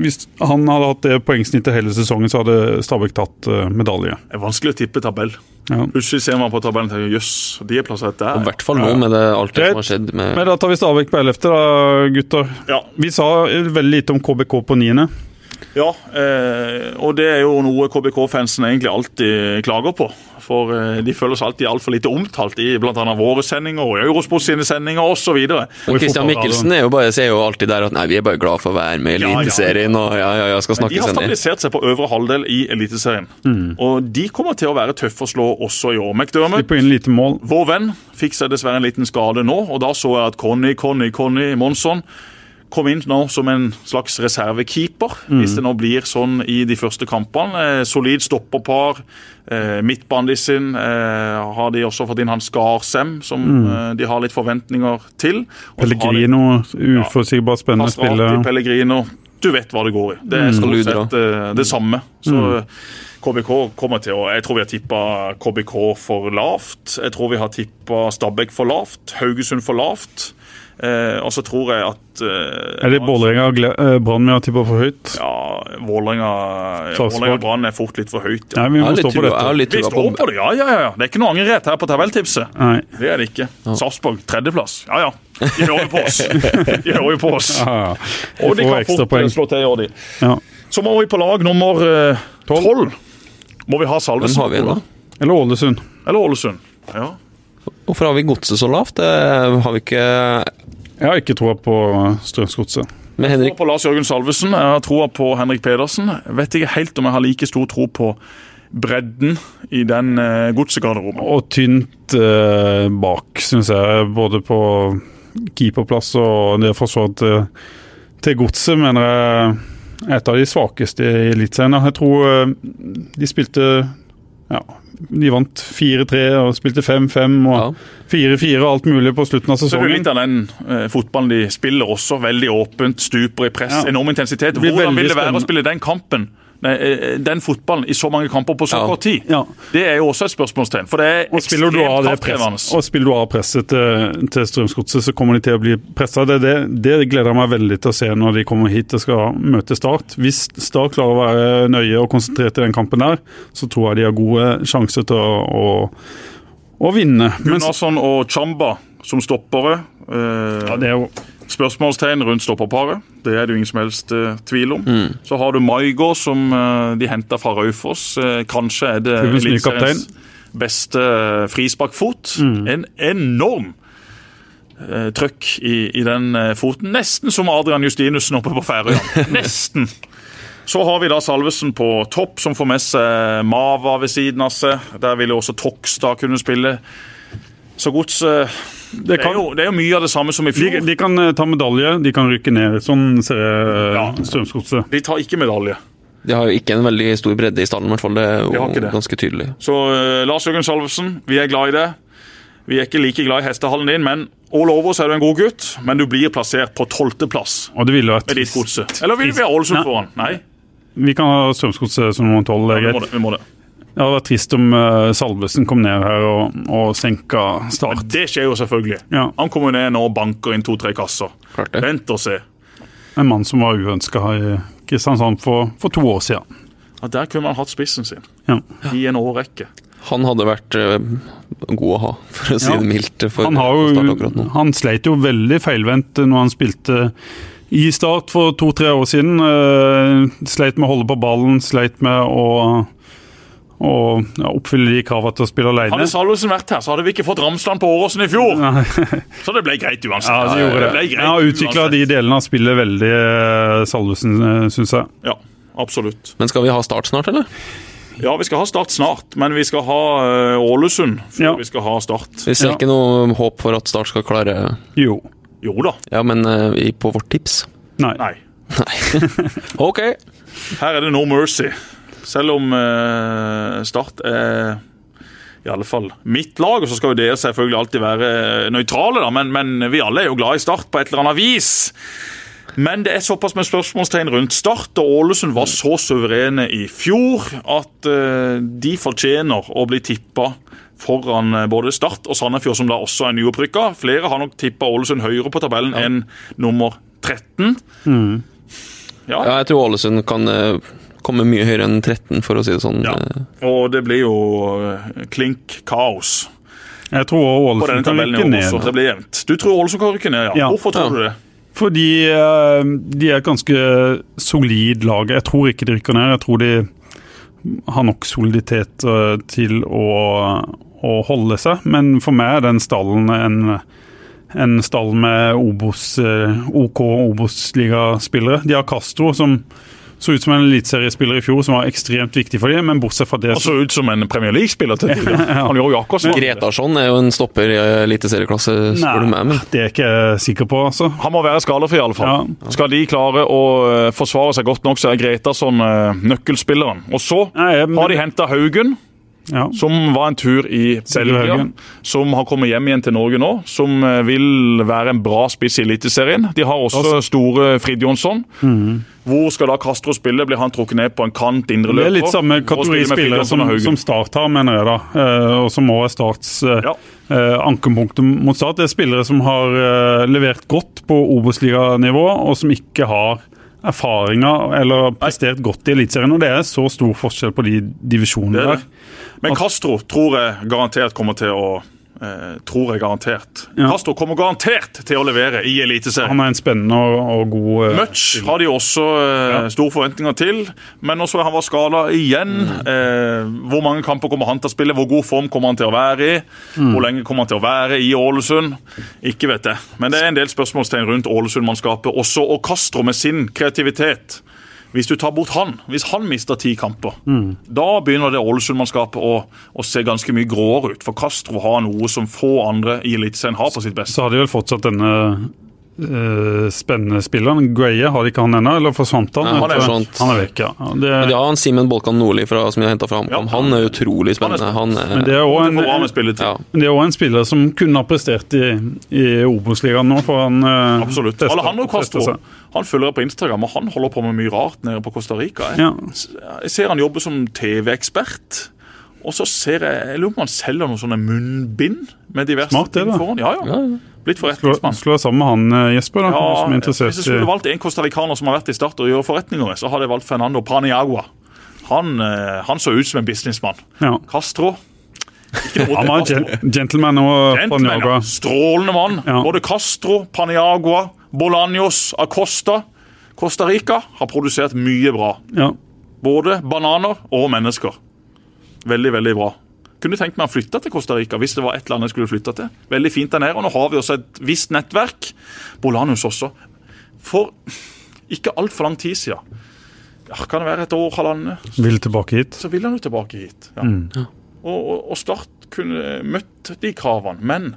hvis han hadde hatt det poengsnittet hele sesongen, så hadde Stabæk tatt eh, medalje. det er vanskelig å tippe tabell. Ja. Plutselig ser man på tabellen og tenker jøss, de er plassert Og I der. hvert fall nå, med det, alt det som har skjedd med Men da tar vi Stabæk på 11., da, gutter. Ja, Vi sa veldig lite om KBK på 9. ja eh, og det er jo noe KBK-fansen egentlig alltid klager på. For eh, de føler seg alltid altfor lite omtalt i bl.a. våre sendinger og Eurosport sine sendinger osv. Og Christian Mikkelsen er jo bare, ser jo alltid der at nei, vi er bare glad for å være med i. Eliteserien og ja, ja, ja, skal snakke har seg ned. stabilisert seg på øvre halvdel i Eliteserien. Og de kommer til å være tøffe å slå også i år. McDermott. Vår venn fikk seg dessverre en liten skade nå, og da så jeg at Conny, Conny, Conny Monsson kom inn nå som en slags reservekeeper, hvis det nå blir sånn i de første kampene. Eh, solid stopperpar. Eh, Midtbanen sin eh, har de også fått inn han Skarsem, som eh, de har litt forventninger til. Også Pellegrino, de Pellegrino, uforutsigbart spennende ja, spiller. Pellegrino. Du vet hva det går i. Det er Mm. stort sett eh, det samme. Så KBK kommer til å Jeg tror vi har tippa KBK for lavt. Jeg tror vi har tippa Stabæk for lavt. Haugesund for lavt. Eh, og så tror jeg at eh, Er det Vålerenga og eh, Brann vi har tippa for høyt? Ja, Vålerenga og Brann er fort litt for høyt. Nei, vi må stå på dette. Vi står på det, ja, ja, ja. Det er ikke noe angrerett her på tabelltipset. Nei. Det er det ikke. Sarpsborg tredjeplass. Ja ja, de hører jo på oss. De hører jo på oss. Og de kan fort poeng. slå til, gjør de. Ja. Så må vi på lag nummer eh, tolv. Må vi ha Salvesen? Eller Ålesund. Eller Ålesund? Ja. Hvorfor har vi godset så lavt? Det har vi ikke Jeg har ikke troa på Strømsgodset. med Jeg har tror på Lars Jørgen Salvesen. Jeg har troa på Henrik Pedersen. Jeg vet ikke helt om jeg har like stor tro på bredden i den uh, godsegarderoben. Og tynt eh, bak, syns jeg. Både på keeperplass og det forsvaret til, til Godset, mener jeg er et av de svakeste i Eliteserien. Jeg tror eh, de spilte ja, de vant 4-3 og spilte 5-5 og 4-4 og alt mulig på slutten av Så er det er litt av den eh, fotballen de spiller også. Veldig åpent, stuper i press, Ja. enorm intensitet. Hvordan vil det være å spille den kampen? Nei, eh, den fotballen i så mange kamper på så Ja. kort tid? Ja. Det er jo også et spørsmålstegn. For det er Og spiller du av ekstremt det press, og spiller du av presset til, til Strømsgodset, så kommer de til å bli pressa. Det, det, det gleder jeg meg veldig til å se når de kommer hit og skal møte Start. Hvis Start klarer å være nøye og konsentrert i den kampen der, så tror jeg de har gode sjanser til å, å, å vinne. Gunnarsson og Chamba som stoppere. eh, ja, det er jo Spørsmålstegn rundt stopperparet. Det er det jo ingen som helst uh, tvil om. Så har du Maigård, som uh, de henta fra Raufoss. Uh, kanskje er det Eliteseriens beste uh, frisparkfot. En enorm trøkk i, i den foten. Nesten som Adrian Justinussen oppe på Færøyene. Nesten. Så har vi da Salvesen på topp, som får med seg Mava ved siden av seg. Der vil jo også Tokstad kunne spille. Så gods det det, er jo- det er jo mye av det samme som i de, fjor. de kan eh, ta medalje, de kan rykke ned. Sånn ser jeg Ja. eh, Strømsgodset. De tar ikke medalje. De har jo ikke en veldig stor bredde i stallen, i hvert fall. Det er De jo de ganske tydelig. Så uh, Lars Jørgen Salvesen, vi er glad i det. Vi er ikke like glad i hestehallen din, men all over så er du en god gutt. Men du blir plassert på tolvteplass med ditt godset. Eller vil vi ha Ålesund foran? Nei, Vi kan ha Strømsgodset som nummer tolv. er vi må det. Vi må det. Det hadde vært trist om uh, Salvesen kom ned her og, og senka Start. Det skjer jo selvfølgelig. Ja. Han kommer ned nå og banker inn to-tre kasser. Klart det. Vent og se. En mann som var uønska i Kristiansand for, for to år siden. Ja, der kunne man hatt spissen sin Ja. i en årrekke. Han hadde vært uh, god å ha, for å si Ja. det mildt. For Han, har jo, han sleit jo veldig feilvendt når han spilte i Start for to-tre år siden. Uh, sleit med å holde på ballen, sleit med å, å ja, oppfylle de kravene til å spille alene. Hadde Salvesen vært her, så hadde vi ikke fått Ramsland på Åråsen i fjor. Så det ble greit uansett. Ja, det gjorde det. ble greit har utvikla de delene av spillet veldig, eh, Salvesen, syns jeg. Ja, absolutt. Men skal vi ha start snart, eller? Ja, vi skal ha Start snart, men vi skal ha eh, Ålesund før Ja. vi skal ha Start. Vi ser Ja. ikke noe håp for at Start skal klare Jo. Jo da. Ja, men uh, på vårt tips. Nei. Nei. OK! Her er det no mercy. Selv om eh, Start er i alle fall mitt lag. Og så skal jo dere selvfølgelig alltid være nøytrale, da, men, men vi alle er jo glad i Start på et eller annet vis. Men det er såpass med spørsmålstegn rundt Start, og Ålesund var så suverene i fjor at uh, de fortjener å bli tippa foran eh, både Start og Sandefjord, som da også er nyopprykka. Flere har nok tippa Ålesund høyere på tabellen ja. enn nummer 13. Mm. Ja. ja. jeg tror Ålesund kan uh, komme mye høyere enn 13, for å si det sånn. Ja. Og det blir jo uh, klink kaos. Jeg tror Ålesund kan rykke ned. Det blir jevnt. Du tror Ålesund kan rykke ned, ja. Hvorfor tror du det? Fordi de er et ganske solid lag. Jeg tror ikke de rykker ned. Jeg tror de har nok soliditet til å, å holde seg. Men for meg er den stallen en, en stall med Obos, eh, OK Obos-ligaspillere. De har Castro, som så ut som en eliteseriespiller i fjor som var ekstremt viktig for dem, men bortsett fra det Han så ut som en Premier League-spiller til tider. Han gjorde jo akkurat sånn. Gretarsson er jo en stopper i eliteserieklasse, spør du meg. Men. Det er jeg ikke sikker på, altså. Han må være skadefri, i alle fall. Ja. Skal de klare å eh, forsvare seg godt nok, så er Gretarsson eh, nøkkelspilleren. Og så Nei, men... har de henta Haugen. Ja. Som var en tur i Belgia. Som har kommet hjem igjen til Norge nå. Som eh, vil være en bra spiss i Eliteserien. De har også store Frid Jonsson. Mm. Hvor skal da Castro spille? Blir han trukket ned på en kant indre løper? Det er litt samme kategori spillere som, som Start har, mener jeg da. Eh, og som òg er Starts eh, ja. ankepunktet mot Start. Det er spillere som har levert godt på Obos-liganivå, og som ikke har erfaringer eller prestert godt i Eliteserien. Og det er så stor forskjell på de divisjonene der. Men Castro tror jeg garantert kommer til å Eh, tror jeg garantert. Ja. Castro kommer garantert til å levere i Eliteserien. Han er en spennende og, og god eh, Much har de også eh, ja. store forventninger til. Men nå så han var skada igjen. Mm. Eh, hvor mange kamper kommer han til å spille? Hvor god form kommer han til å være i? Mm. Hvor lenge kommer han til å være i Ålesund? Ikke vet jeg. Men det er en del spørsmålstegn rundt Ålesund-mannskapet også. Og Castro med sin kreativitet hvis du tar bort han, hvis han mister ti kamper, mm. da begynner det Ålesund-mannskapet å, å, se ganske mye gråere ut. For Castro har noe som få andre i Eliteserien har på sitt beste. Så har de vel fortsatt denne uh, spennende spilleren. Greye har de ikke han ennå, eller forsvant han? Nei, han, er han er vekk, ja. Det, Men de har han Simen Bolkan Nordli fra, som de har henta fra HamKam. Ja. Han er utrolig spennende. Han er, Men det er òg en, ja. en, spiller som kunne ha prestert i, i Obos-ligaen nå, for han uh, Absolutt. Alejandro Castro han følger på Instagram, og han holder på med mye rart nede på Costa Rica. Jeg, ja. jeg ser han jobbe som TV-ekspert. Og så ser jeg jeg lurer på om han selger noen sånne munnbind med diverse Smart, det, ting foran. Ja, Ja, ja. Blitt forretningsmann. Skulle slå sammen med han eh, Jesper, da. Ja, som er interessert Hvis jeg skulle valgt en costaricaner som har vært i Start og gjør forretninger med, så hadde jeg valgt Fernando Paniagua. Han, eh, han så ut som en businessmann. Ja. Castro han var en gentleman og Paniagua. Strålende mann. Ja. Både Castro, Paniagua Bolaños Acosta. Costa Rica har produsert mye bra. Ja. Både bananer og mennesker. Veldig, veldig bra. Kunne tenkt meg å flytte til Costa Rica hvis det var et land jeg skulle flytte til. Veldig fint der nede. Og nå har vi også et visst nettverk. Bolanus også. For ikke altfor lang tid siden, ja, kan det være et år, halvannet Vil tilbake hit? Så vil han jo tilbake hit. Ja. Mm. Og, og, og Start kunne møtt de kravene. Men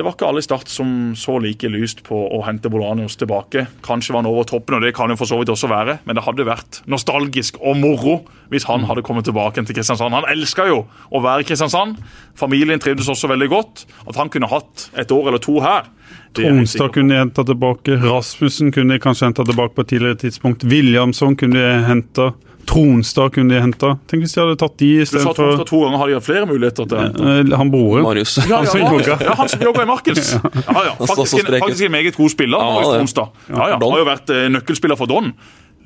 det var ikke alle i Start som så like lyst på å hente Bolanios tilbake. Kanskje var han over toppen, og det kan jo for så vidt også være, men det hadde vært nostalgisk og moro hvis han hadde kommet tilbake til Kristiansand. Han elska jo å være i Kristiansand. Familien trivdes også veldig godt. At han kunne hatt et år eller to her. Tronstad kunne henta tilbake. Rasmussen kunne kanskje henta tilbake på et tidligere tidspunkt. Williamson kunne henta. Tronstad kunne de henta. Tenk hvis de hadde tatt de istedenfor Du sa Tronstad to ganger, har de flere muligheter til å hente? Eh, han broren. Marius. Ja, ja, ja, ja, han som jobber i Markens. Ja, ja. Faktisk, en, faktisk en meget god spiller. Marius Tronstad. Ja, ja. Har jo vært eh, nøkkelspiller for Don.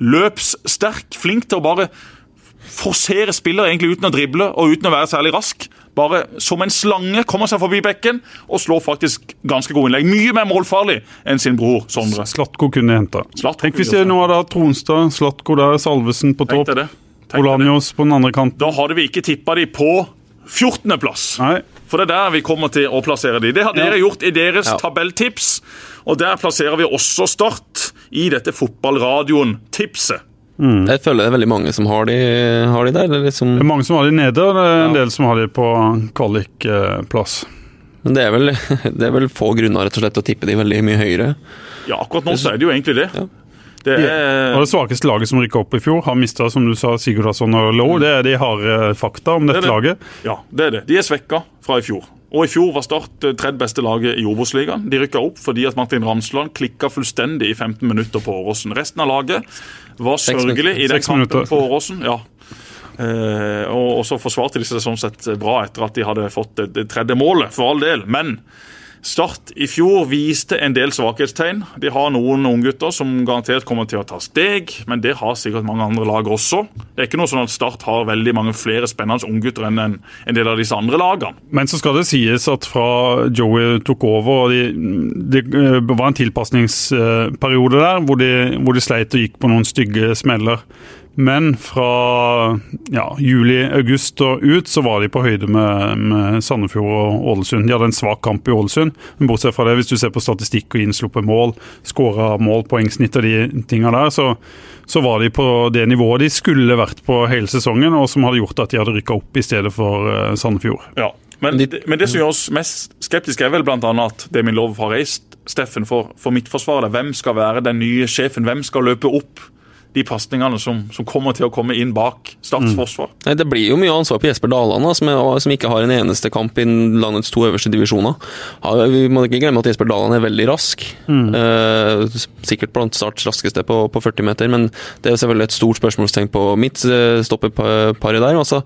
Løpssterk, flink til å bare forsere spillere egentlig uten å drible og uten å være særlig rask. Bare som en slange kommer seg forbi bekken og slår faktisk ganske gode innlegg. Mye mer målfarlig enn sin bror Sondre. Slatko kunne henta. Tenk hvis jeg nå hadde hatt Tronstad, Slatko der, Salvesen på topp, Olanios på den andre kanten. Da hadde vi ikke tippa de på 14.-plass. For det er der vi kommer til å plassere de. Det har dere ja. gjort i deres ja. tabelltips. Og der plasserer vi også Start i dette fotballradioen-tipset. Mm. Jeg føler det er veldig mange som har de, har de der. Liksom. Det er mange som har de nede, og det er en ja. del som har de på kvalikplass. Men det er, vel, det er, vel, få grunner rett og slett til å tippe de veldig mye høyere. Ja, akkurat nå så er det jo egentlig det. Ja. Det er og det svakeste laget som rykka opp i fjor. Har mista, som du sa, Sigurdasson og Lowe. Det er de harde fakta om dette Det det. laget. Ja, det er det. De er svekka fra i fjor. Og I fjor var Start tredje beste laget i Obos-ligaen. De rykka opp fordi at Martin Ramsland klikka fullstendig i 15 minutter på Åråsen. Resten av laget var sørgelig i den kampen minutter. på Åråsen. Ja. Eh, og, og så forsvarte de seg sånn sett bra etter at de hadde fått det, det tredje målet, for all del. Men Start i fjor viste en del svakhetstegn. De har noen unggutter som garantert kommer til å ta steg, men det har sikkert mange andre lag også. Det er ikke noe sånn at Start har veldig mange flere spennende unggutter enn en, del av disse andre lagene. Men så skal det sies at fra Joey tok over, og de, det eh, var en tilpasningsperiode der hvor de, hvor de sleit og gikk på noen stygge smeller. Men fra ja, juli-august og ut så var de på høyde med, med Sandefjord og Ålesund. De hadde en svak kamp i Ålesund, men bortsett fra det, hvis du ser på statistikk og innsluppet mål, skåra mål, poengsnitt og de tinga der, så, så var de på det nivået de skulle vært på hele sesongen, og som hadde gjort at de hadde rykka opp i stedet for eh, Sandefjord. Ja, men, De- det, men det som gjør oss mest skeptiske, er vel bl.a. at Demin Lov har reist Steffen for, for midtforsvaret. Hvem skal være den nye sjefen? Hvem skal løpe opp de pasningene som, som kommer til å komme inn bak Starts forsvar? Nei, Det blir jo mye ansvar på Jesper Daland, som, som ikke har en eneste kamp i landets to øverste divisjoner. Vi må ikke glemme at Jesper Daland er veldig rask. Eh, sikkert blant Starts raskeste på, på 40 meter, men det er selvfølgelig et stort spørsmålstegn på mitt uh, stoppeparet der. Og så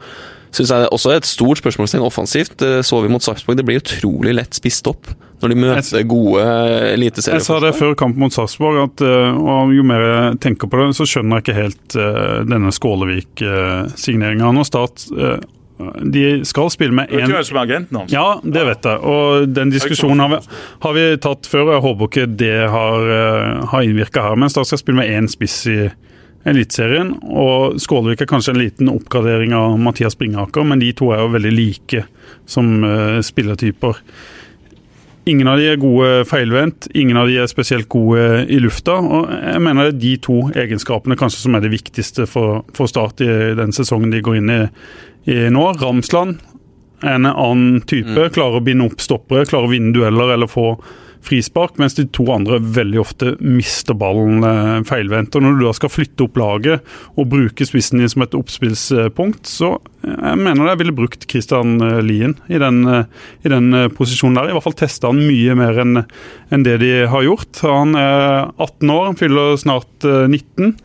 syns jeg det også er et stort spørsmålstegn offensivt. Det så vi mot Sarpsborg. Det blir utrolig lett spist opp når de møter gode Jeg sa det før kampen mot Sarpsborg, at eh, og jo mer jeg tenker på det, så skjønner jeg ikke helt eh, denne Skålevik-signeringa. Når Start eh, de skal spille med én du hvem som agenten hans? Ja, det vet jeg. Og den diskusjonen har vi, har vi tatt før, og jeg håper ikke det har, uh, har innvirka her. Men Start skal spille med én spiss i Eliteserien. Og Skålevik er kanskje en liten oppgradering av Mathias Bringaker, men de to er jo veldig like som uh, spillertyper. Ingen av de er gode feilvendt, ingen av de er spesielt gode i lufta. og Jeg mener det er de to egenskapene kanskje som er det viktigste for, for Start i den sesongen de går inn i, i nå. Ramsland er en annen type. Klarer å binde opp stoppere, klarer å vinne dueller eller få frispark, mens de to andre veldig ofte mister ballen eh, feilvendt. Når du da skal flytte opp laget og bruke spissen din som et oppspillspunkt, så eh, jeg mener jeg ville brukt Christian eh, Lien i den, eh, i den posisjonen der. I hvert fall testa han mye mer enn en det de har gjort. Han er 18 år, han fyller snart eh, 19.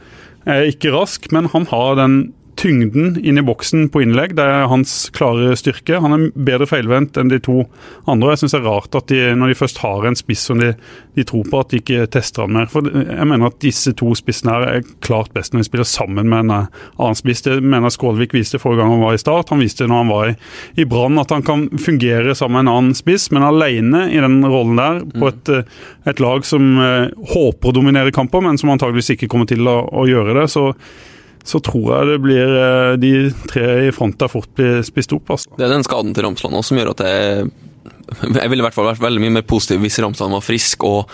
Er ikke rask, men han har den tyngden inn i boksen på innlegg. Det er hans klare styrke. Han er bedre feilvendt enn de to andre. Jeg synes det er rart at de, når de først har en spiss som de, de tror på, at de ikke tester han mer. For jeg mener at disse to spissene her er klart best når de spiller sammen med en eh, annen spiss. Det mener Skålvik viste forrige gang han var i Start. Han viste når han var i, i Brann at han kan fungere sammen med en annen spiss, men alene i den rollen der på et, eh, et lag som eh, håper å dominere kamper, men som antageligvis ikke kommer til å, å gjøre det. så så tror jeg det blir eh, de tre i front der fort blir spist opp. Altså. Det er den skaden til Ramsland også som gjør at jeg Jeg ville i hvert fall vært veldig mye mer positiv hvis Ramsland var frisk og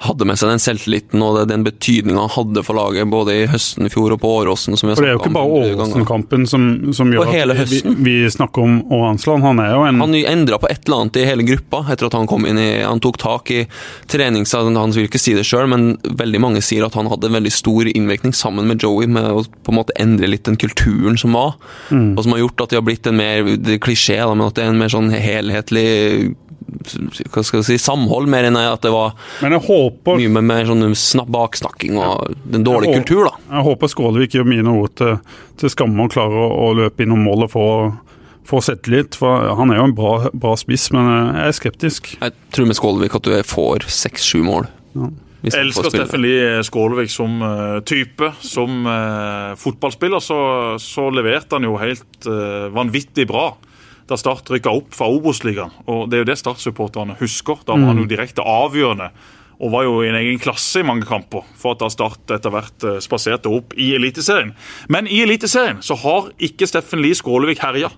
hadde med seg den selvtilliten og den betydninga han hadde for laget, både i høsten i fjor og på Åråsen. som vi For Det er jo ikke bare. Åråsen-kampen som, som gjør at vi, vi snakker om Åransland. Han er jo en Han endra på et eller annet i hele gruppa etter at han kom inn i Han tok tak i trenings... Han vil ikke si det sjøl, men veldig mange sier at han hadde en veldig stor innvirkning sammen med Joey med å på en måte endre litt den kulturen som var, Mm. og som har gjort at de har blitt en mer er klisjé, men at det er en mer sånn helhetlig hva skal jeg si, samhold, mer enn at det var Men jeg håper, mye med mer sånn snak, baksnakking og den dårlige kultur, da. jeg håper Skålevik gjør mine ord til, til skamme og klarer å, å løpe innom mål og få, få litt, For han er jo en bra, bra spiss, men jeg er skeptisk. Jeg tror med Skålevik at du får seks-sju mål. Ja. Jeg elsker. Steffen Lie Skålevik som uh, type. Som uh, fotballspiller så, så leverte han jo helt uh, vanvittig bra da Start rykka opp fra Obos-ligaen. Og det er jo det Start-supporterne husker. Da var han jo direkte avgjørende. Og var jo i en egen klasse i mange kamper for at da Start etter hvert eh, spaserte opp i Eliteserien. Men i Eliteserien så har ikke Steffen Lie Skålevik herja.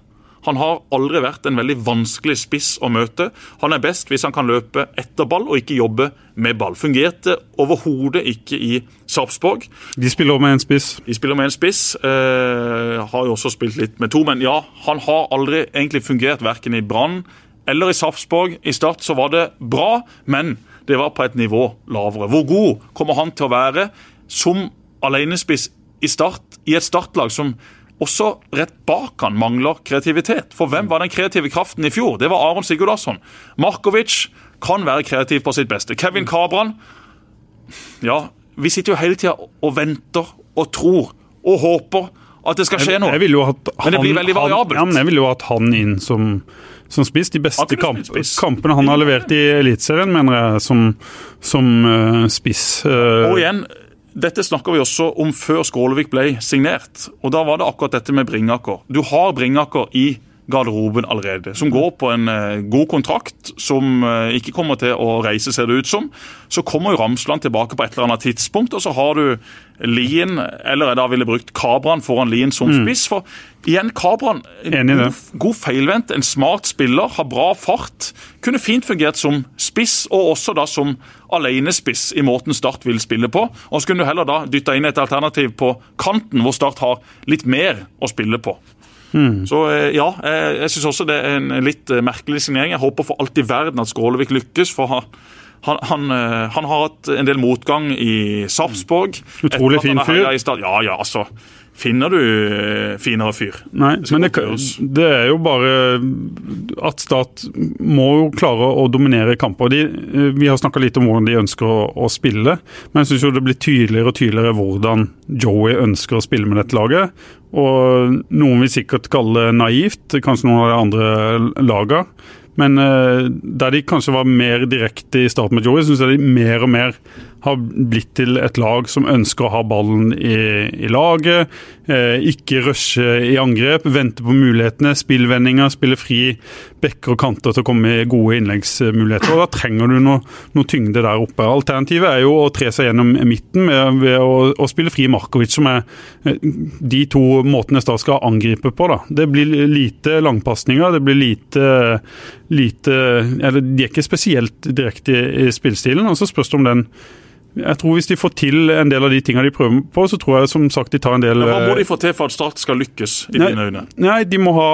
Han har aldri vært en veldig vanskelig spiss å møte. Han er best hvis han kan løpe etter ball og ikke jobbe med ball. Fungerte overhodet ikke i Sarpsborg. De spiller med en spiss. De spiller med en spiss. Eh, har jo også spilt litt med to, men ja, han har aldri egentlig fungert verken i Brann eller i Sarpsborg. I Start så var det bra, men det var på et nivå lavere. Hvor god kommer han til å være? som alenespiss i start, i et startlag som også rett bak han mangler kreativitet. For hvem var den kreative kraften i fjor? Det var Aron Sigurdarsson. Markovic kan være kreativ på sitt beste. Kevin Kabran Ja, vi sitter jo hele tida og venter og tror og håper at det skal skje noe. Jeg, jeg han, Men det blir veldig han- variabelt. Ja, men jeg ville jo hatt han inn som, som spiss. De beste kamp, spiss. kampene han har levert i Eliteserien, mener jeg, som, som uh, spiss. Uh, Og igjen, dette snakker vi også om før Skålevik ble signert. Og da var det akkurat dette med Bringaker. Du har Bringaker i garderoben allerede, som går på en eh, god kontrakt, som eh, ikke kommer til å reise, ser det ut som. Så kommer jo Ramsland tilbake på et eller annet tidspunkt, og så har du Lien, eller jeg da ville brukt Kabran foran Lien som spiss. For igjen, Kabran, god, god feilvendt, en smart spiller, har bra fart. Kunne fint fungert som spiss, og også da som alenespiss i måten Start vil spille på. Og så kunne du heller da dytta inn et alternativ på kanten, hvor Start har litt mer å spille på. Så eh, ja, jeg, jeg syns også det er en litt eh, merkelig signering. Jeg håper for alt i verden at Skålevik lykkes, for han, han, han, eh, han har hatt en del motgang i Sarpsborg. Utrolig fin fyr. Ja, ja, altså. Finner du eh, finere fyr? Nei, men det, det er jo bare at Start må jo klare å dominere kamper. De, eh, vi har snakka litt om hvordan de ønsker å, å spille, men jeg syns det blir tydeligere og tydeligere hvordan Joey ønsker å spille med dette laget. Og noen vil sikkert kalle det naivt, kanskje noen av de andre lagene. Men eh, der de kanskje var mer direkte i starten med Joey, syns jeg de mer og mer har blitt til et lag som ønsker å ha ballen i, i laget. Eh, ikke rushe i angrep, vente på mulighetene, spillvendinger, spille fri bekker og kanter til å komme i gode innleggsmuligheter. og Da trenger du noe, noe tyngde der oppe. Alternativet er jo å tre seg gjennom midten med, ved å, å spille fri Markovic, som er eh, de to måtene Start skal angripe på. da. Det blir lite langpasninger, det blir lite, lite eller De er ikke spesielt direkte i, i spillestilen. og Så spørs det om den jeg tror Hvis de får til en del av de tingene de prøver på, så tror jeg som sagt de tar en del Hva må eh, de få til for at Start skal lykkes, i Nei. dine øyne? Nei, de må ha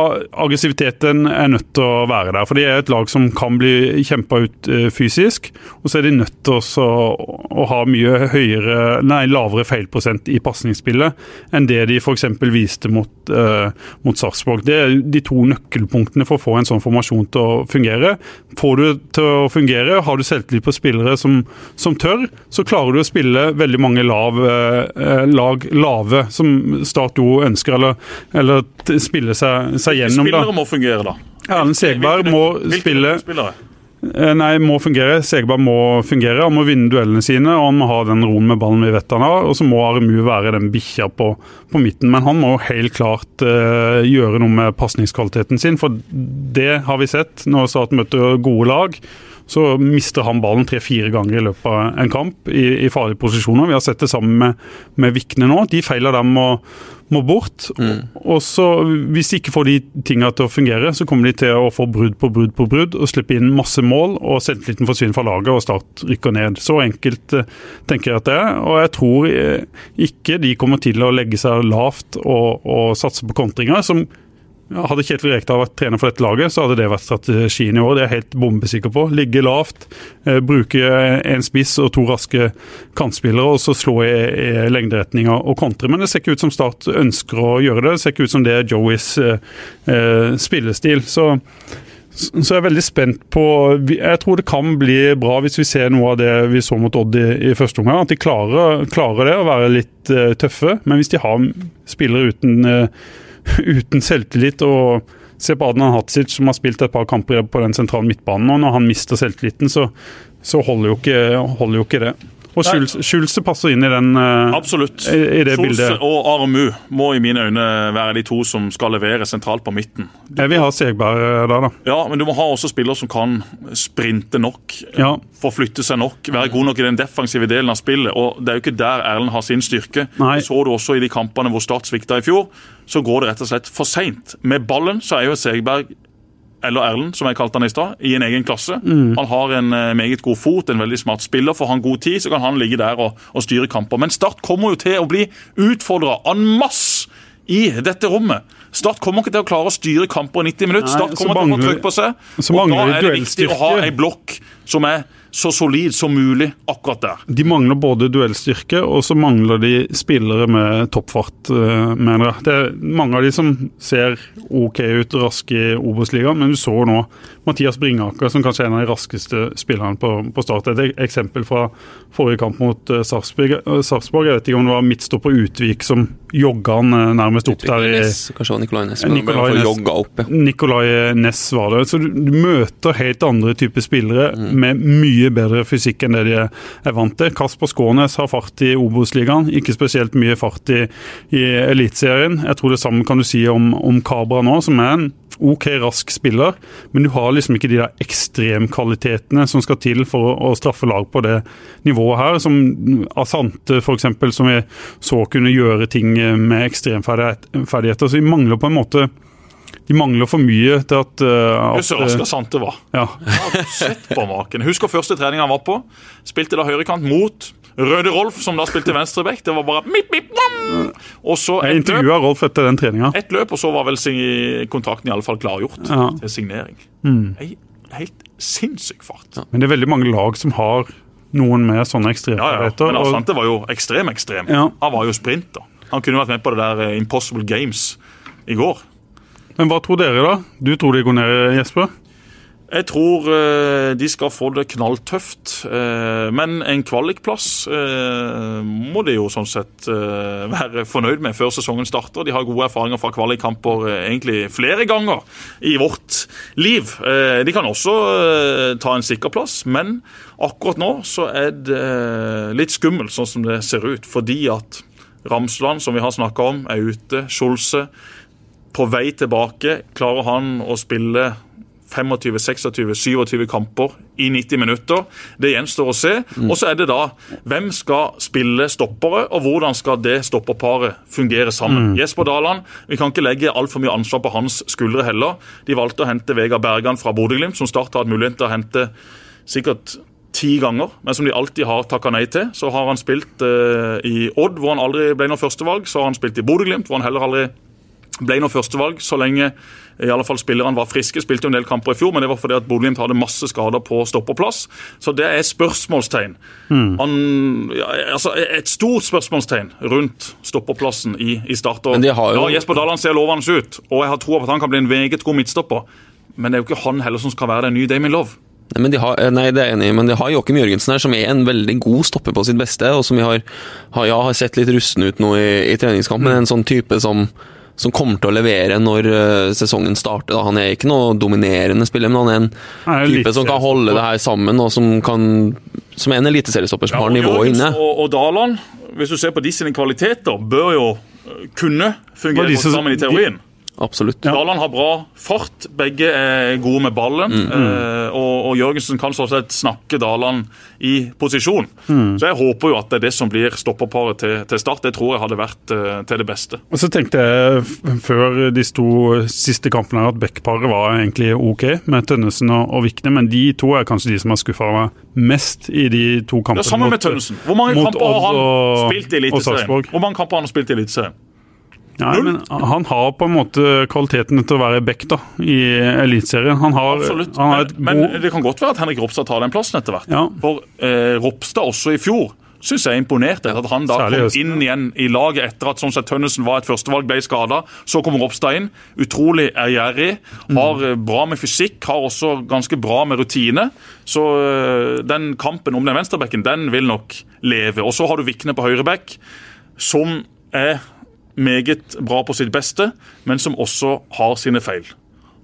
Aggressiviteten er nødt til å være der. For de er et lag som kan bli kjempa ut eh, fysisk. Og så er de nødt til å, å ha mye høyere, nei, lavere feilprosent i pasningsspillet enn det de f.eks. viste mot, uh, mot Sarpsborg. Det er de to nøkkelpunktene for å få en sånn formasjon til å fungere. Får du til å fungere, har du selvtillit på spillere som, som tør, så klarer du å spille veldig mange lav, eh, lag lave, som Start jo ønsker, eller, eller spille seg, seg gjennom. Hvilke Spillere må fungere, da. Erlend Segberg må hvilke spille? Eh, Nei, må fungere. Segberg må fungere. Han må vinne duellene sine, og han må ha den roen med ballen vi vet han har. Og så må Aremu være den bikkja på, på midten. Men han må helt klart uh, gjøre noe med pasningskvaliteten sin, for det har vi sett når Start møter gode lag. Så mister han ballen tre-fire ganger i løpet av en kamp i, i farlige posisjoner. Vi har sett det sammen med, med Vikne nå. De feilene der må, må bort. Og så Hvis de ikke får de tingene til å fungere, så kommer de til å få brudd på brudd på brudd og slippe inn masse mål, og selvtilliten forsvinner fra laget og Start rykker ned. Så enkelt eh, tenker jeg at det er. Og jeg tror eh, ikke de kommer til å legge seg lavt og, og satse på kontringer. som hadde Kjetil Rekdal vært trener for dette laget, så hadde det vært strategien i år. Det er jeg helt bombesikker på. Ligge lavt, eh, bruke en spiss og to raske kantspillere, og så slå i, i lengderetninga og kontre. Men det ser ikke ut som Start ønsker å gjøre det. Det ser ikke ut som det er Joeys eh, eh, spillestil. Så så jeg er veldig spent på Jeg tror det kan bli bra hvis vi ser noe av det vi så mot Odd i, i første omgang. At de klarer, klarer det, å være litt eh, tøffe. Men hvis de har spillere uten, eh, uten selvtillit og Se på Adnan Hadzic, som har spilt et par kamper på den sentrale midtbanen. og Når han mister selvtilliten, så, så holder, jo ikke, holder jo ikke det. Og. Schulze passer inn i den uh, Absolutt. i, i det Schulze bildet. og Aremu må i mine øyne være de to som skal levere sentralt på midten. Jeg vil ha Segberg eh, der, da. Ja, men du må ha også spillere som kan sprinte nok, Ja. forflytte seg nok, være god nok i den defensive delen av spillet. og Det er jo ikke der Erlend har sin styrke. Nei. Det så du også i de kampene hvor Start svikta i fjor. Så går det rett og slett for seint. Med ballen så er jo Segberg eller Erlend, som jeg kalte han i stad, i en egen klasse. Han har en eh, meget god fot, en veldig smart spiller. Får han god tid, så kan han ligge der og, og styre kamper. Men Start kommer jo til å bli utfordra en masse i dette rommet. Start kommer ikke til å klare å styre kamper i 90 minutter. Start kommer til å få trykk på seg. og da er det viktig å ha ei blokk som er så solid som mulig akkurat der. De mangler både duellstyrke, og så mangler de spillere med toppfart, eh, mener jeg. Det er mange av de som ser OK ut raske i Obos-ligaen, men du så nå Mathias Bringaker, som kanskje er en av de raskeste spillerne på, på start. Et eksempel fra forrige kamp mot uh, Sarpsborg. Jeg vet ikke om det var midtstopper Utvik som jogga han nærmest opp der. i... Kanskje var Ness, ja. Nikolai Ness var det. Så du, du møter helt andre typer spillere mm. Med mye bedre fysikk enn det de er vant til. Kasper Skånes har fart i Obos-ligaen, ikke spesielt mye fart i, i Eliteserien. Jeg tror det samme kan du si om, om Kabra nå, som er en OK rask spiller, men du har liksom ikke de der ekstremkvalitetene som skal til for å, å straffe lag på det nivået her. Som Asante, f.eks., som vi så kunne gjøre ting med ekstremferdigheter. Så vi mangler på en måte de mangler for mye til at, uh, at Så sant det var. Ja. ja sett på maken. Husker første trening han var på. Spilte da høyrekant mot Røde Rolf, som da spilte venstreback. Det var bare mip, mip! Og så Jeg intervjua Rolf etter den treninga. Et løp, og så var vel kontrakten i alle fall klargjort ja. til signering. Mm. Helt sinnssyk fart. Ja. Men det er veldig mange lag som har noen med sånne ekstremferdigheter. Ja, ja. Men Asante var jo ekstrem ekstrem. Ja. Han var jo sprinter. Han kunne vært med på det der eh, Impossible Games i går. Men hva tror dere, da? Du tror de går ned, Jesper? Jeg tror uh, de skal få det knalltøft. Uh, men en kvalikplass uh, må de jo sånn sett være fornøyd med før sesongen starter. De har gode erfaringer fra kvalikkamper egentlig flere ganger i vårt liv. de kan også ta en sikker plass, men akkurat nå så er det litt skummelt sånn som det ser ut. Fordi at Ramsland, som vi har snakka om, er ute. Skjolse på vei tilbake. Klarer han å spille 25, 26, 27 kamper i 90 minutter. Det gjenstår å se. Mm. Og så er det da hvem skal spille stoppere, og hvordan skal det stopperparet fungere sammen. Mm. Jesper Daland, vi kan ikke legge altfor mye ansvar på hans skuldre heller. De valgte å hente Vegard Bergan fra Bodø-Glimt, som Start har hatt mulighet til å hente sikkert ti ganger, men som de alltid har takka nei til. Så har han spilt eh, i Odd, hvor han aldri ble noe førstevalg. Så har han spilt i Bodø-Glimt, hvor han heller aldri ble noe førstevalg så lenge i alle fall spillerne var friske. Spilte jo en del kamper i fjor, men det var fordi at Bodø-Glimt hadde masse skader på stoppeplass. Så det er spørsmålstegn. Mm. Han, ja, altså et stort spørsmålstegn rundt stopperplassen i, i Start. Jo... Ja, Jesper Dalland ser lovende ut, og jeg har tro på at han kan bli en meget god midtstopper. Men det er jo ikke han heller som skal være den nye Damien Love. Nei, men de har, nei, det er jeg enig, i, men de har Joakim Jørgensen her, som er en veldig god stopper på sitt beste, og som vi har, har, ja, har sett litt rusten ut nå i, i treningskampen. Mm. En sånn type som som kommer til å levere når uh, sesongen starter. Da. Han er ikke noe dominerende spiller, men han er en er type som kan holde det her sammen, og som, kan, som er en eliteseriestopper som ja, har nivået inne. Og, og Daland, hvis du ser på de sine kvaliteter, bør jo eh, kunne fungere disse, sammen i teorien. Absolutt. Ja. Daland har bra fart, begge er gode med ballen. Mm, mm. Eh, og, og, Jørgensen kan sånn sett snakke Daland i posisjon. Mm. Så jeg håper jo at det er det som blir stopperparet til, til Start. Det tror jeg hadde vært eh, til det beste. Og så tenkte jeg før de to siste kampene at backparet var egentlig OK med Tønnesen og, og Vikne, men de to er kanskje de som har skuffa meg mest i de to kampene. Ja, sammen med Tønnesen. Hvor mange kamper har han spilt i Eliteserien? Hvor mange kamper har han spilt i Eliteserien? Ja, men Han har på en måte kvaliteten til å være back da, i Eliteserien. Han har, Absolutt. Han har men, men, det kan godt være at Henrik Ropstad tar den plassen etter hvert. Ja. For eh, Ropstad også i fjor syns jeg imponerte. At han da Særlig kom inn igjen i laget etter at sånn sett Tønnesen var et førstevalg, ble skada. Så kommer Ropstad inn. Utrolig ærgjerrig. Har mm. bra med fysikk, har også ganske bra med rutine. Så øh, den kampen om den venstrebekken, den vil nok leve. Og så har du Vikne på høyreback, som er meget bra på sitt beste, men som også har sine feil.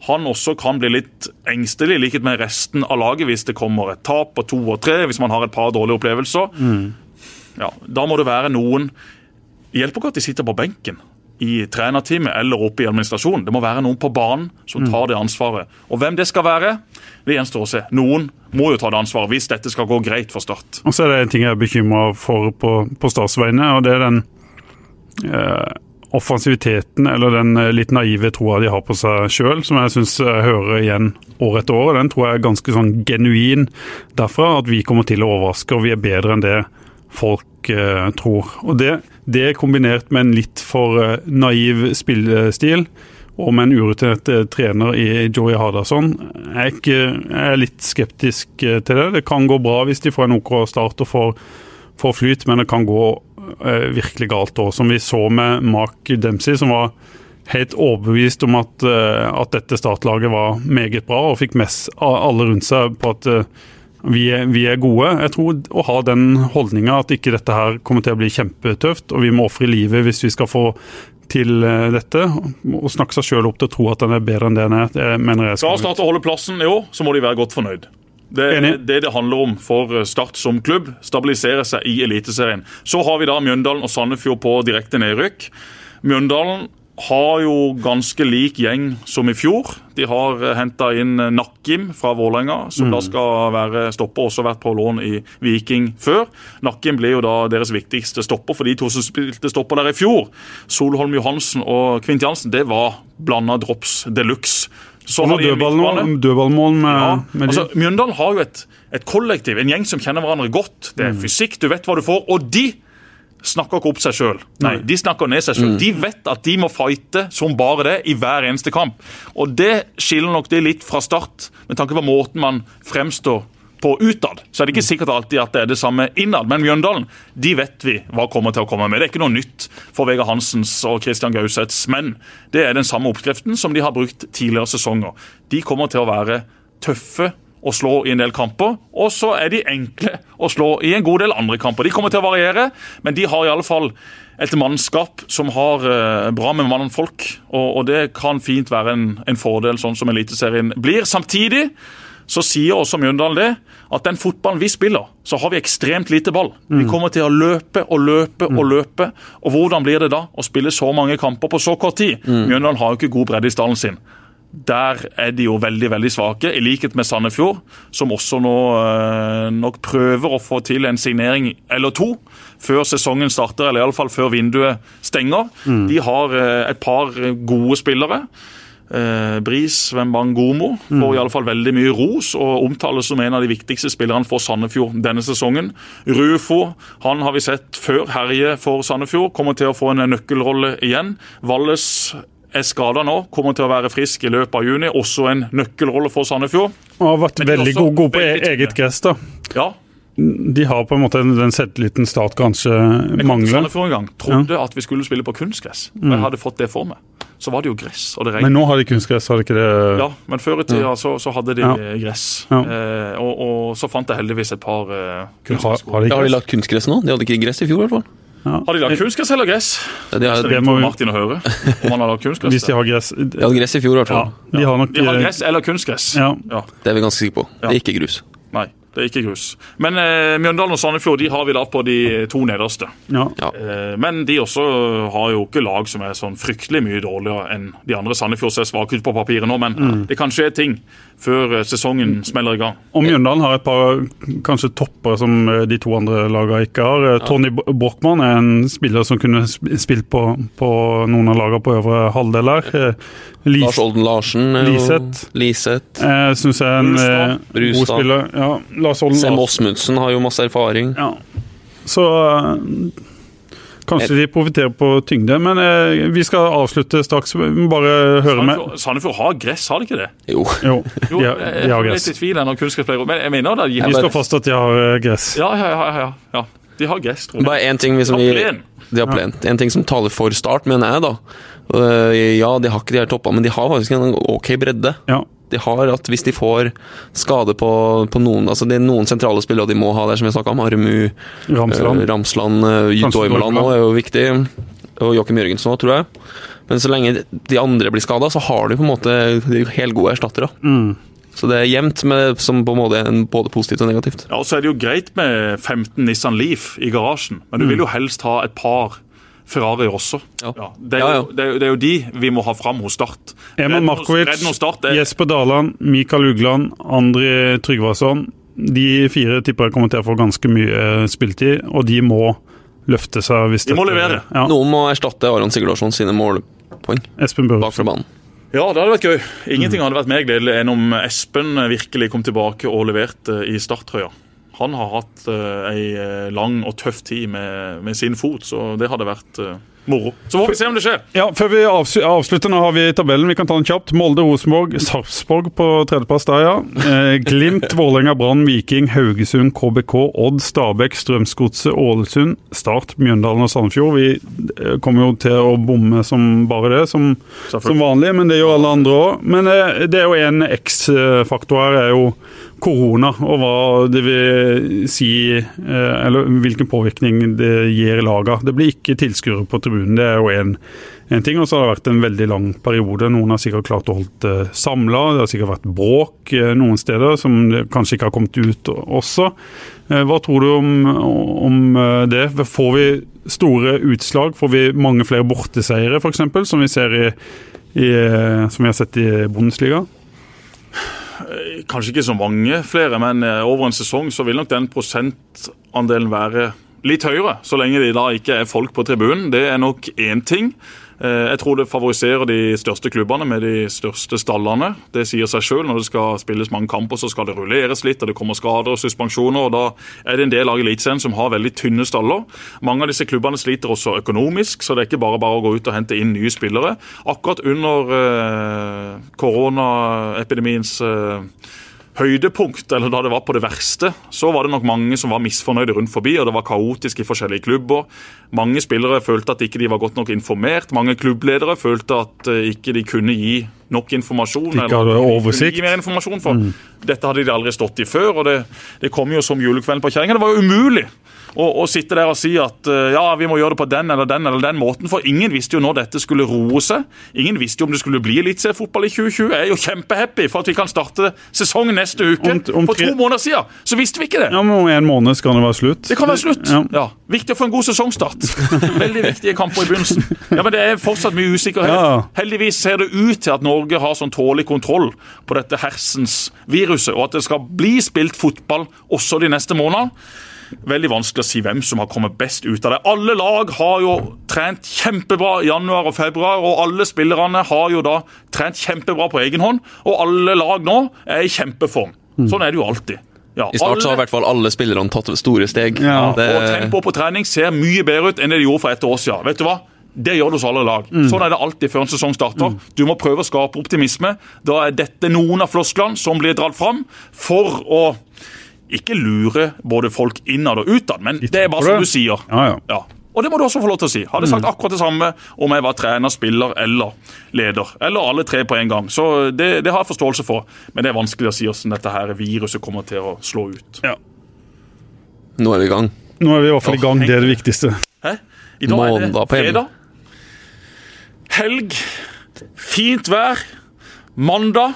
Han også kan bli litt engstelig, likhet med resten av laget, hvis det kommer et tap på to og tre, hvis man har et par dårlige opplevelser. Mm. Ja, da må det være noen Det hjelper ikke at de sitter på benken i trenerteamet eller oppe i administrasjonen. Det må være noen på banen som mm. tar det ansvaret. Og hvem det skal være, det gjenstår å se. Noen må jo ta det ansvaret hvis dette skal gå greit for Start. Og så er det en ting jeg er bekymra for på, på Starts vegne, og det er den offensiviteten eller den eh, litt naive troa de har på seg sjøl, som jeg syns jeg eh, hører igjen år etter år. Den tror jeg er ganske sånn genuin derfra, at vi kommer til å overraske og vi er bedre enn det folk eh, tror. Og det, det kombinert med en litt for eh, naiv spillestil og med en urutinert eh, trener i Joey Hardasson. Jeg jeg er litt skeptisk eh, til det. Det kan gå bra hvis de får en OK start og får, får flyt, men det kan gå eh, virkelig galt òg. Som vi så med Mark Dempsey, som var helt overbevist om at, eh, at dette startlaget var meget bra, og fikk mest alle rundt seg på at eh, vi er, vi er gode. Jeg tror å ha den holdninga at ikke dette her kommer til å bli kjempetøft, og vi må ofre livet hvis vi skal få til eh, dette. Og snakke seg sjøl opp til å tro at den er bedre enn det den er, det mener jeg Skal Start å holde plassen i år, så må de være godt fornøyd. Det er det det handler om for Start som klubb. Stabilisere seg i Eliteserien. Så har vi da Mjøndalen og Sandefjord på direkte nedrykk. Mjøndalen har jo ganske lik gjeng som i fjor. De har henta inn Nakkim fra Vålerenga, som da skal være stopper, også vært på lån i Viking før. Nakkim blir jo da deres viktigste stopper for de to som spilte stopper der i fjor. Solholm Johansen og Kvint Jansen, det var blanda drops de luxe. Så Og en midtbane. dødballmål, dødballmål med, Ja, med altså. Mjøndalen har jo et, et kollektiv, en gjeng som kjenner hverandre godt. Det er fysikk, du vet hva du får. Og de snakker ikke opp seg sjøl. Nei, de snakker ned seg sjøl. De vet at de må fighte som bare det i hver eneste kamp. Og det skiller nok det litt fra start, med tanke på måten man fremstår på utad. Så er det ikke sikkert alltid at det er det samme innad. Men Mjøndalen de vet vi hva kommer til å komme med. Det er ikke noe nytt for Vegard Hansens og Christian Gauseths, men det er den samme oppskriften som de har brukt tidligere sesonger. De kommer til å være tøffe å slå i en del kamper, og så er de enkle å slå i en god del andre kamper. De kommer til å variere, men de har i alle fall et mannskap som har eh, bra med mannfolk, og, og det kan fint være en, en fordel, sånn som Eliteserien blir. Samtidig så sier også Mjøndalen det, at den fotballen vi spiller, så har vi ekstremt lite ball. Vi kommer til å løpe og løpe og løpe. Og hvordan blir det da å spille så mange kamper på så kort tid? Mjøndalen har jo ikke god bredde i stallen sin. Der er de jo veldig veldig svake, i likhet med Sandefjord, som også nå eh, nok prøver å få til en signering eller to før sesongen starter, eller iallfall før vinduet stenger. De har eh, et par gode spillere. Eh, Bris Wembangomo får i alle fall veldig mye ros og omtales som en av de viktigste spillerne for Sandefjord denne sesongen. Rufo han har vi sett før herje for Sandefjord, kommer til å få en nøkkelrolle igjen. Valles er skada nå, kommer til å være frisk i løpet av juni. Også en nøkkelrolle for Sandefjord. Og har vært veldig god, gode på e- eget gress. da. Ja, De har på en måte den selvtilliten Start kanskje jeg mangler. Sandefjord en gang. Trodde at vi skulle spille på kunstgress. Og jeg hadde fått det for meg. Så var det jo gress, og det regnet. Men nå har de kunstgress, har de ikke det? Ja, men før i tida så, så hadde de Ja. eh, gress. Ja. Eh, og, og så fant jeg heldigvis et par eh, Har, har de har de lagt kunstgress nå? De hadde ikke gress i fjor, i hvert fall. Har de lagt kunstgress eller gress? Ja, De, har, Det det må Martin å høre. Om han har lagt kunstgress. Hvis de har gress de hadde gress i fjor, i hvert Ja, fall. de har nok De har eh, gress eller kunstgress. Ja. Ja, Det er vi ganske sikre på. Det er ikke grus. Nei, det er ikke grus. Men eh, Mjøndalen og Sandefjord de har vi da på de to nederste. ja. Ja. Eh, men de også har jo ikke lag som er sånn fryktelig mye dårligere enn de andre. Sandefjord ser svake ut på papiret nå, men det kan skje ting før eh, sesongen smeller i gang. Og Mjøndalen har et par kanskje topper som eh, de to andre lagene ikke har. Ja. Tony Brochmann er en spiller som kunne sp- spilt på, på noen av lagene på øvre halvdel her. Lise, Lars Olden Larsen. Liseth. Liseth. eh, syns jeg er en eh, god spiller. Ja, Lars Olden Sem Osmundsen har jo masse erfaring. Ja. Så eh, kanskje de profitterer på tyngde. Men eh, vi skal avslutte straks. Vi må Bare høre med Sandefjord, har gress, har de ikke det? Jo. Jo, Jo, de har, de har er gress. litt i tvil når kunstgresspleiere. Men jeg mener det. De Vi skal fast at de har eh, gress. ja, ja, ja, ja, ja. De har gress, tror jeg. Bare én ting liksom, De har plen. De har plen. En ting som taler for Start, mener jeg, da. Øh, ja, de har ikke de her toppene, men de har faktisk en ok bredde. Ja. De har at hvis de får skade på, på noen Altså det er noen sentrale spillere de må ha der, som vi snakka om. Armu, Ramsland. uh, Ramsland, uh, Doimeland er jo viktig. Og Joakim Jørgensen òg, tror jeg. Men så lenge de andre blir skada, så har de på en måte de helgode helt gode erstattere. Mm. Så det er jevnt, med, som på en måte er både positivt og negativt. Ja, og så er det jo greit med 15 Nissan Leaf i garasjen, men du vil jo helst ha et par Ferrari også. Ja. det, er Ja, ja. jo, det, er jo, det er jo de vi må ha fram hos Start. Eman Markovic, Start er, Jesper Daland, Mikael Ugland, André Trygvason. De fire tipper jeg kommer til å få ganske mye spiltid, og de må løfte seg. hvis De må dette- levere. Ja. Noen må erstatte Aron Sigurdarsson sine målpoeng Espen bak fra banen. Ja, det hadde vært gøy. Ingenting hadde vært mer gledelig enn om Espen virkelig kom tilbake og leverte i starttrøya. Han har hatt uh, ei eh, lang og tøff tid med, med sin fot, så det hadde vært uh, moro. Så får vi se om det skjer. Ja, Før vi avslutter, nå har vi tabellen. Vi kan ta den kjapt. Molde, Rosenborg, Sarpsborg på tredjeplass der, ja. Eh, Glimt, Vålerenga, Brann, Viking, Haugesund, KBK, Odd, Stabæk, Strømsgodset, Ålesund, Start, Mjøndalen og Sandefjord. Vi kommer jo til å bomme som bare det, som, som vanlig, men det gjør alle andre òg. Men eh, det er jo en X-faktor her, er jo korona, og hva det vil si eh, Eller hvilken påvirkning det gir laga. Det blir ikke tilskuere på tribunen, det er jo en ting. Og så har det vært en veldig lang periode. Noen har sikkert klart å holde det samla. Det har sikkert vært bråk eh, noen steder som kanskje ikke har kommet ut også. Eh, Hva tror du om, om eh, det? Får vi store utslag? Får vi mange flere borteseiere, f.eks., som eh, som vi har sett i Bundesliga? Kanskje ikke så mange flere, men eh, over en sesong så vil nok den prosentandelen være litt høyere. Så lenge det da ikke er folk på tribunen. Det er nok én ting. Eh, Jeg tror det favoriserer de største klubbene med de største stallene. Det sier seg sjøl. Når det skal spilles mange kamper, så skal det rulleres litt, og det kommer skader og suspensjoner. og Da er det en del av Eliteserien som har veldig tynne staller. Mange av disse klubbene sliter også økonomisk, så det er ikke bare bare å gå ut og hente inn nye spillere. Akkurat under eh, koronaepidemiens eh, høydepunkt, eller da det var på det verste, så var det nok mange som var misfornøyde rundt forbi, og det var kaotisk i forskjellige klubber. Mange spillere følte at ikke de var godt nok informert. Mange klubbledere følte at eh, ikke de kunne gi nok informasjon. De ikke hadde oversikt. Gi mer informasjon, for Dette hadde de aldri stått i før, og det, det kom jo som julekvelden på kjerringa. Det var jo umulig å, å sitte der og si at eh, ja, vi må gjøre det på den eller den eller den måten, for ingen visste jo når dette skulle roe seg. Ingen visste jo om det skulle bli eliteseriefotball i 2020. Jeg er jo kjempehappy for at vi kan starte sesongen neste uke. Om- om for tre- to måneder siden så visste vi ikke det. Ja, men Om en måned skal det være slutt. Det kan være slutt. Ja. Ja. Viktig å få en god sesongstart. Veldig viktige kamper i begynnelsen. Ja, Men det er fortsatt mye usikkerhet. Ja. Heldigvis ser det ut til at Norge har sånn tålelig kontroll på dette hersens viruset, og at det skal bli spilt fotball også de neste månedene. Veldig vanskelig å si hvem som har kommet best ut av det. Alle lag har jo trent kjempebra i januar og februar, og alle spillerne har jo da trent kjempebra på egen hånd. Og alle lag nå er i kjempeform. Sånn er det jo alltid. Ja, I start så har i hvert fall alle spillerne tatt store steg. Ja. Det, og tempoet på trening ser mye bedre ut enn det de gjorde for et år siden. Vet du hva? Det gjør det hos alle lag. Sånn er det alltid før en sesong starter. Du må prøve å skape optimisme. Da er dette noen av flosklene som blir dratt fram for å ikke lure både folk innad og utad, men det er bare som du sier. Ja, ja. Og det må du også få lov til å si. Hadde sagt akkurat det samme om jeg var trener, spiller eller leder. Eller alle tre på en gang. Så det, det har jeg forståelse for. Men det er vanskelig å si hvordan dette her viruset kommer til å slå ut. nå er vi i gang. Nå er vi i hvert fall i gang, det er det viktigste. Hæ? I dag er det fredag. Helg. Fint vær. Mandag.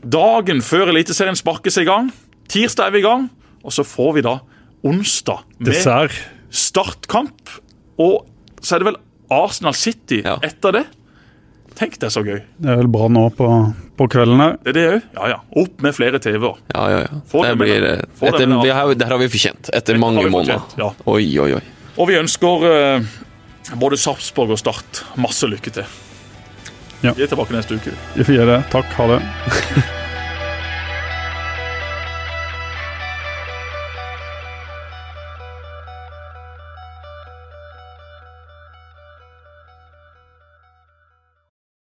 Dagen før Eliteserien sparkes i gang. Tirsdag er vi i gang. Og så får vi da onsdag med Dessert. startkamp. Og så er det vel Arsenal City Ja. etter det. Tenk det er så gøy. Det er vel bra nå på, på kvelden her. Det er det òg. Ja, ja. Opp med flere TV-er. Ja, ja, ja. Det det blir, deg. det etter, med vi har, det her har vi fortjent, etter Dette mange måneder. ja. Oi, oi, oi. Og vi ønsker uh, både Sarpsborg og Start masse lykke til. Ja. Vi er tilbake neste uke. Vi får gjøre det. Takk. Ha det.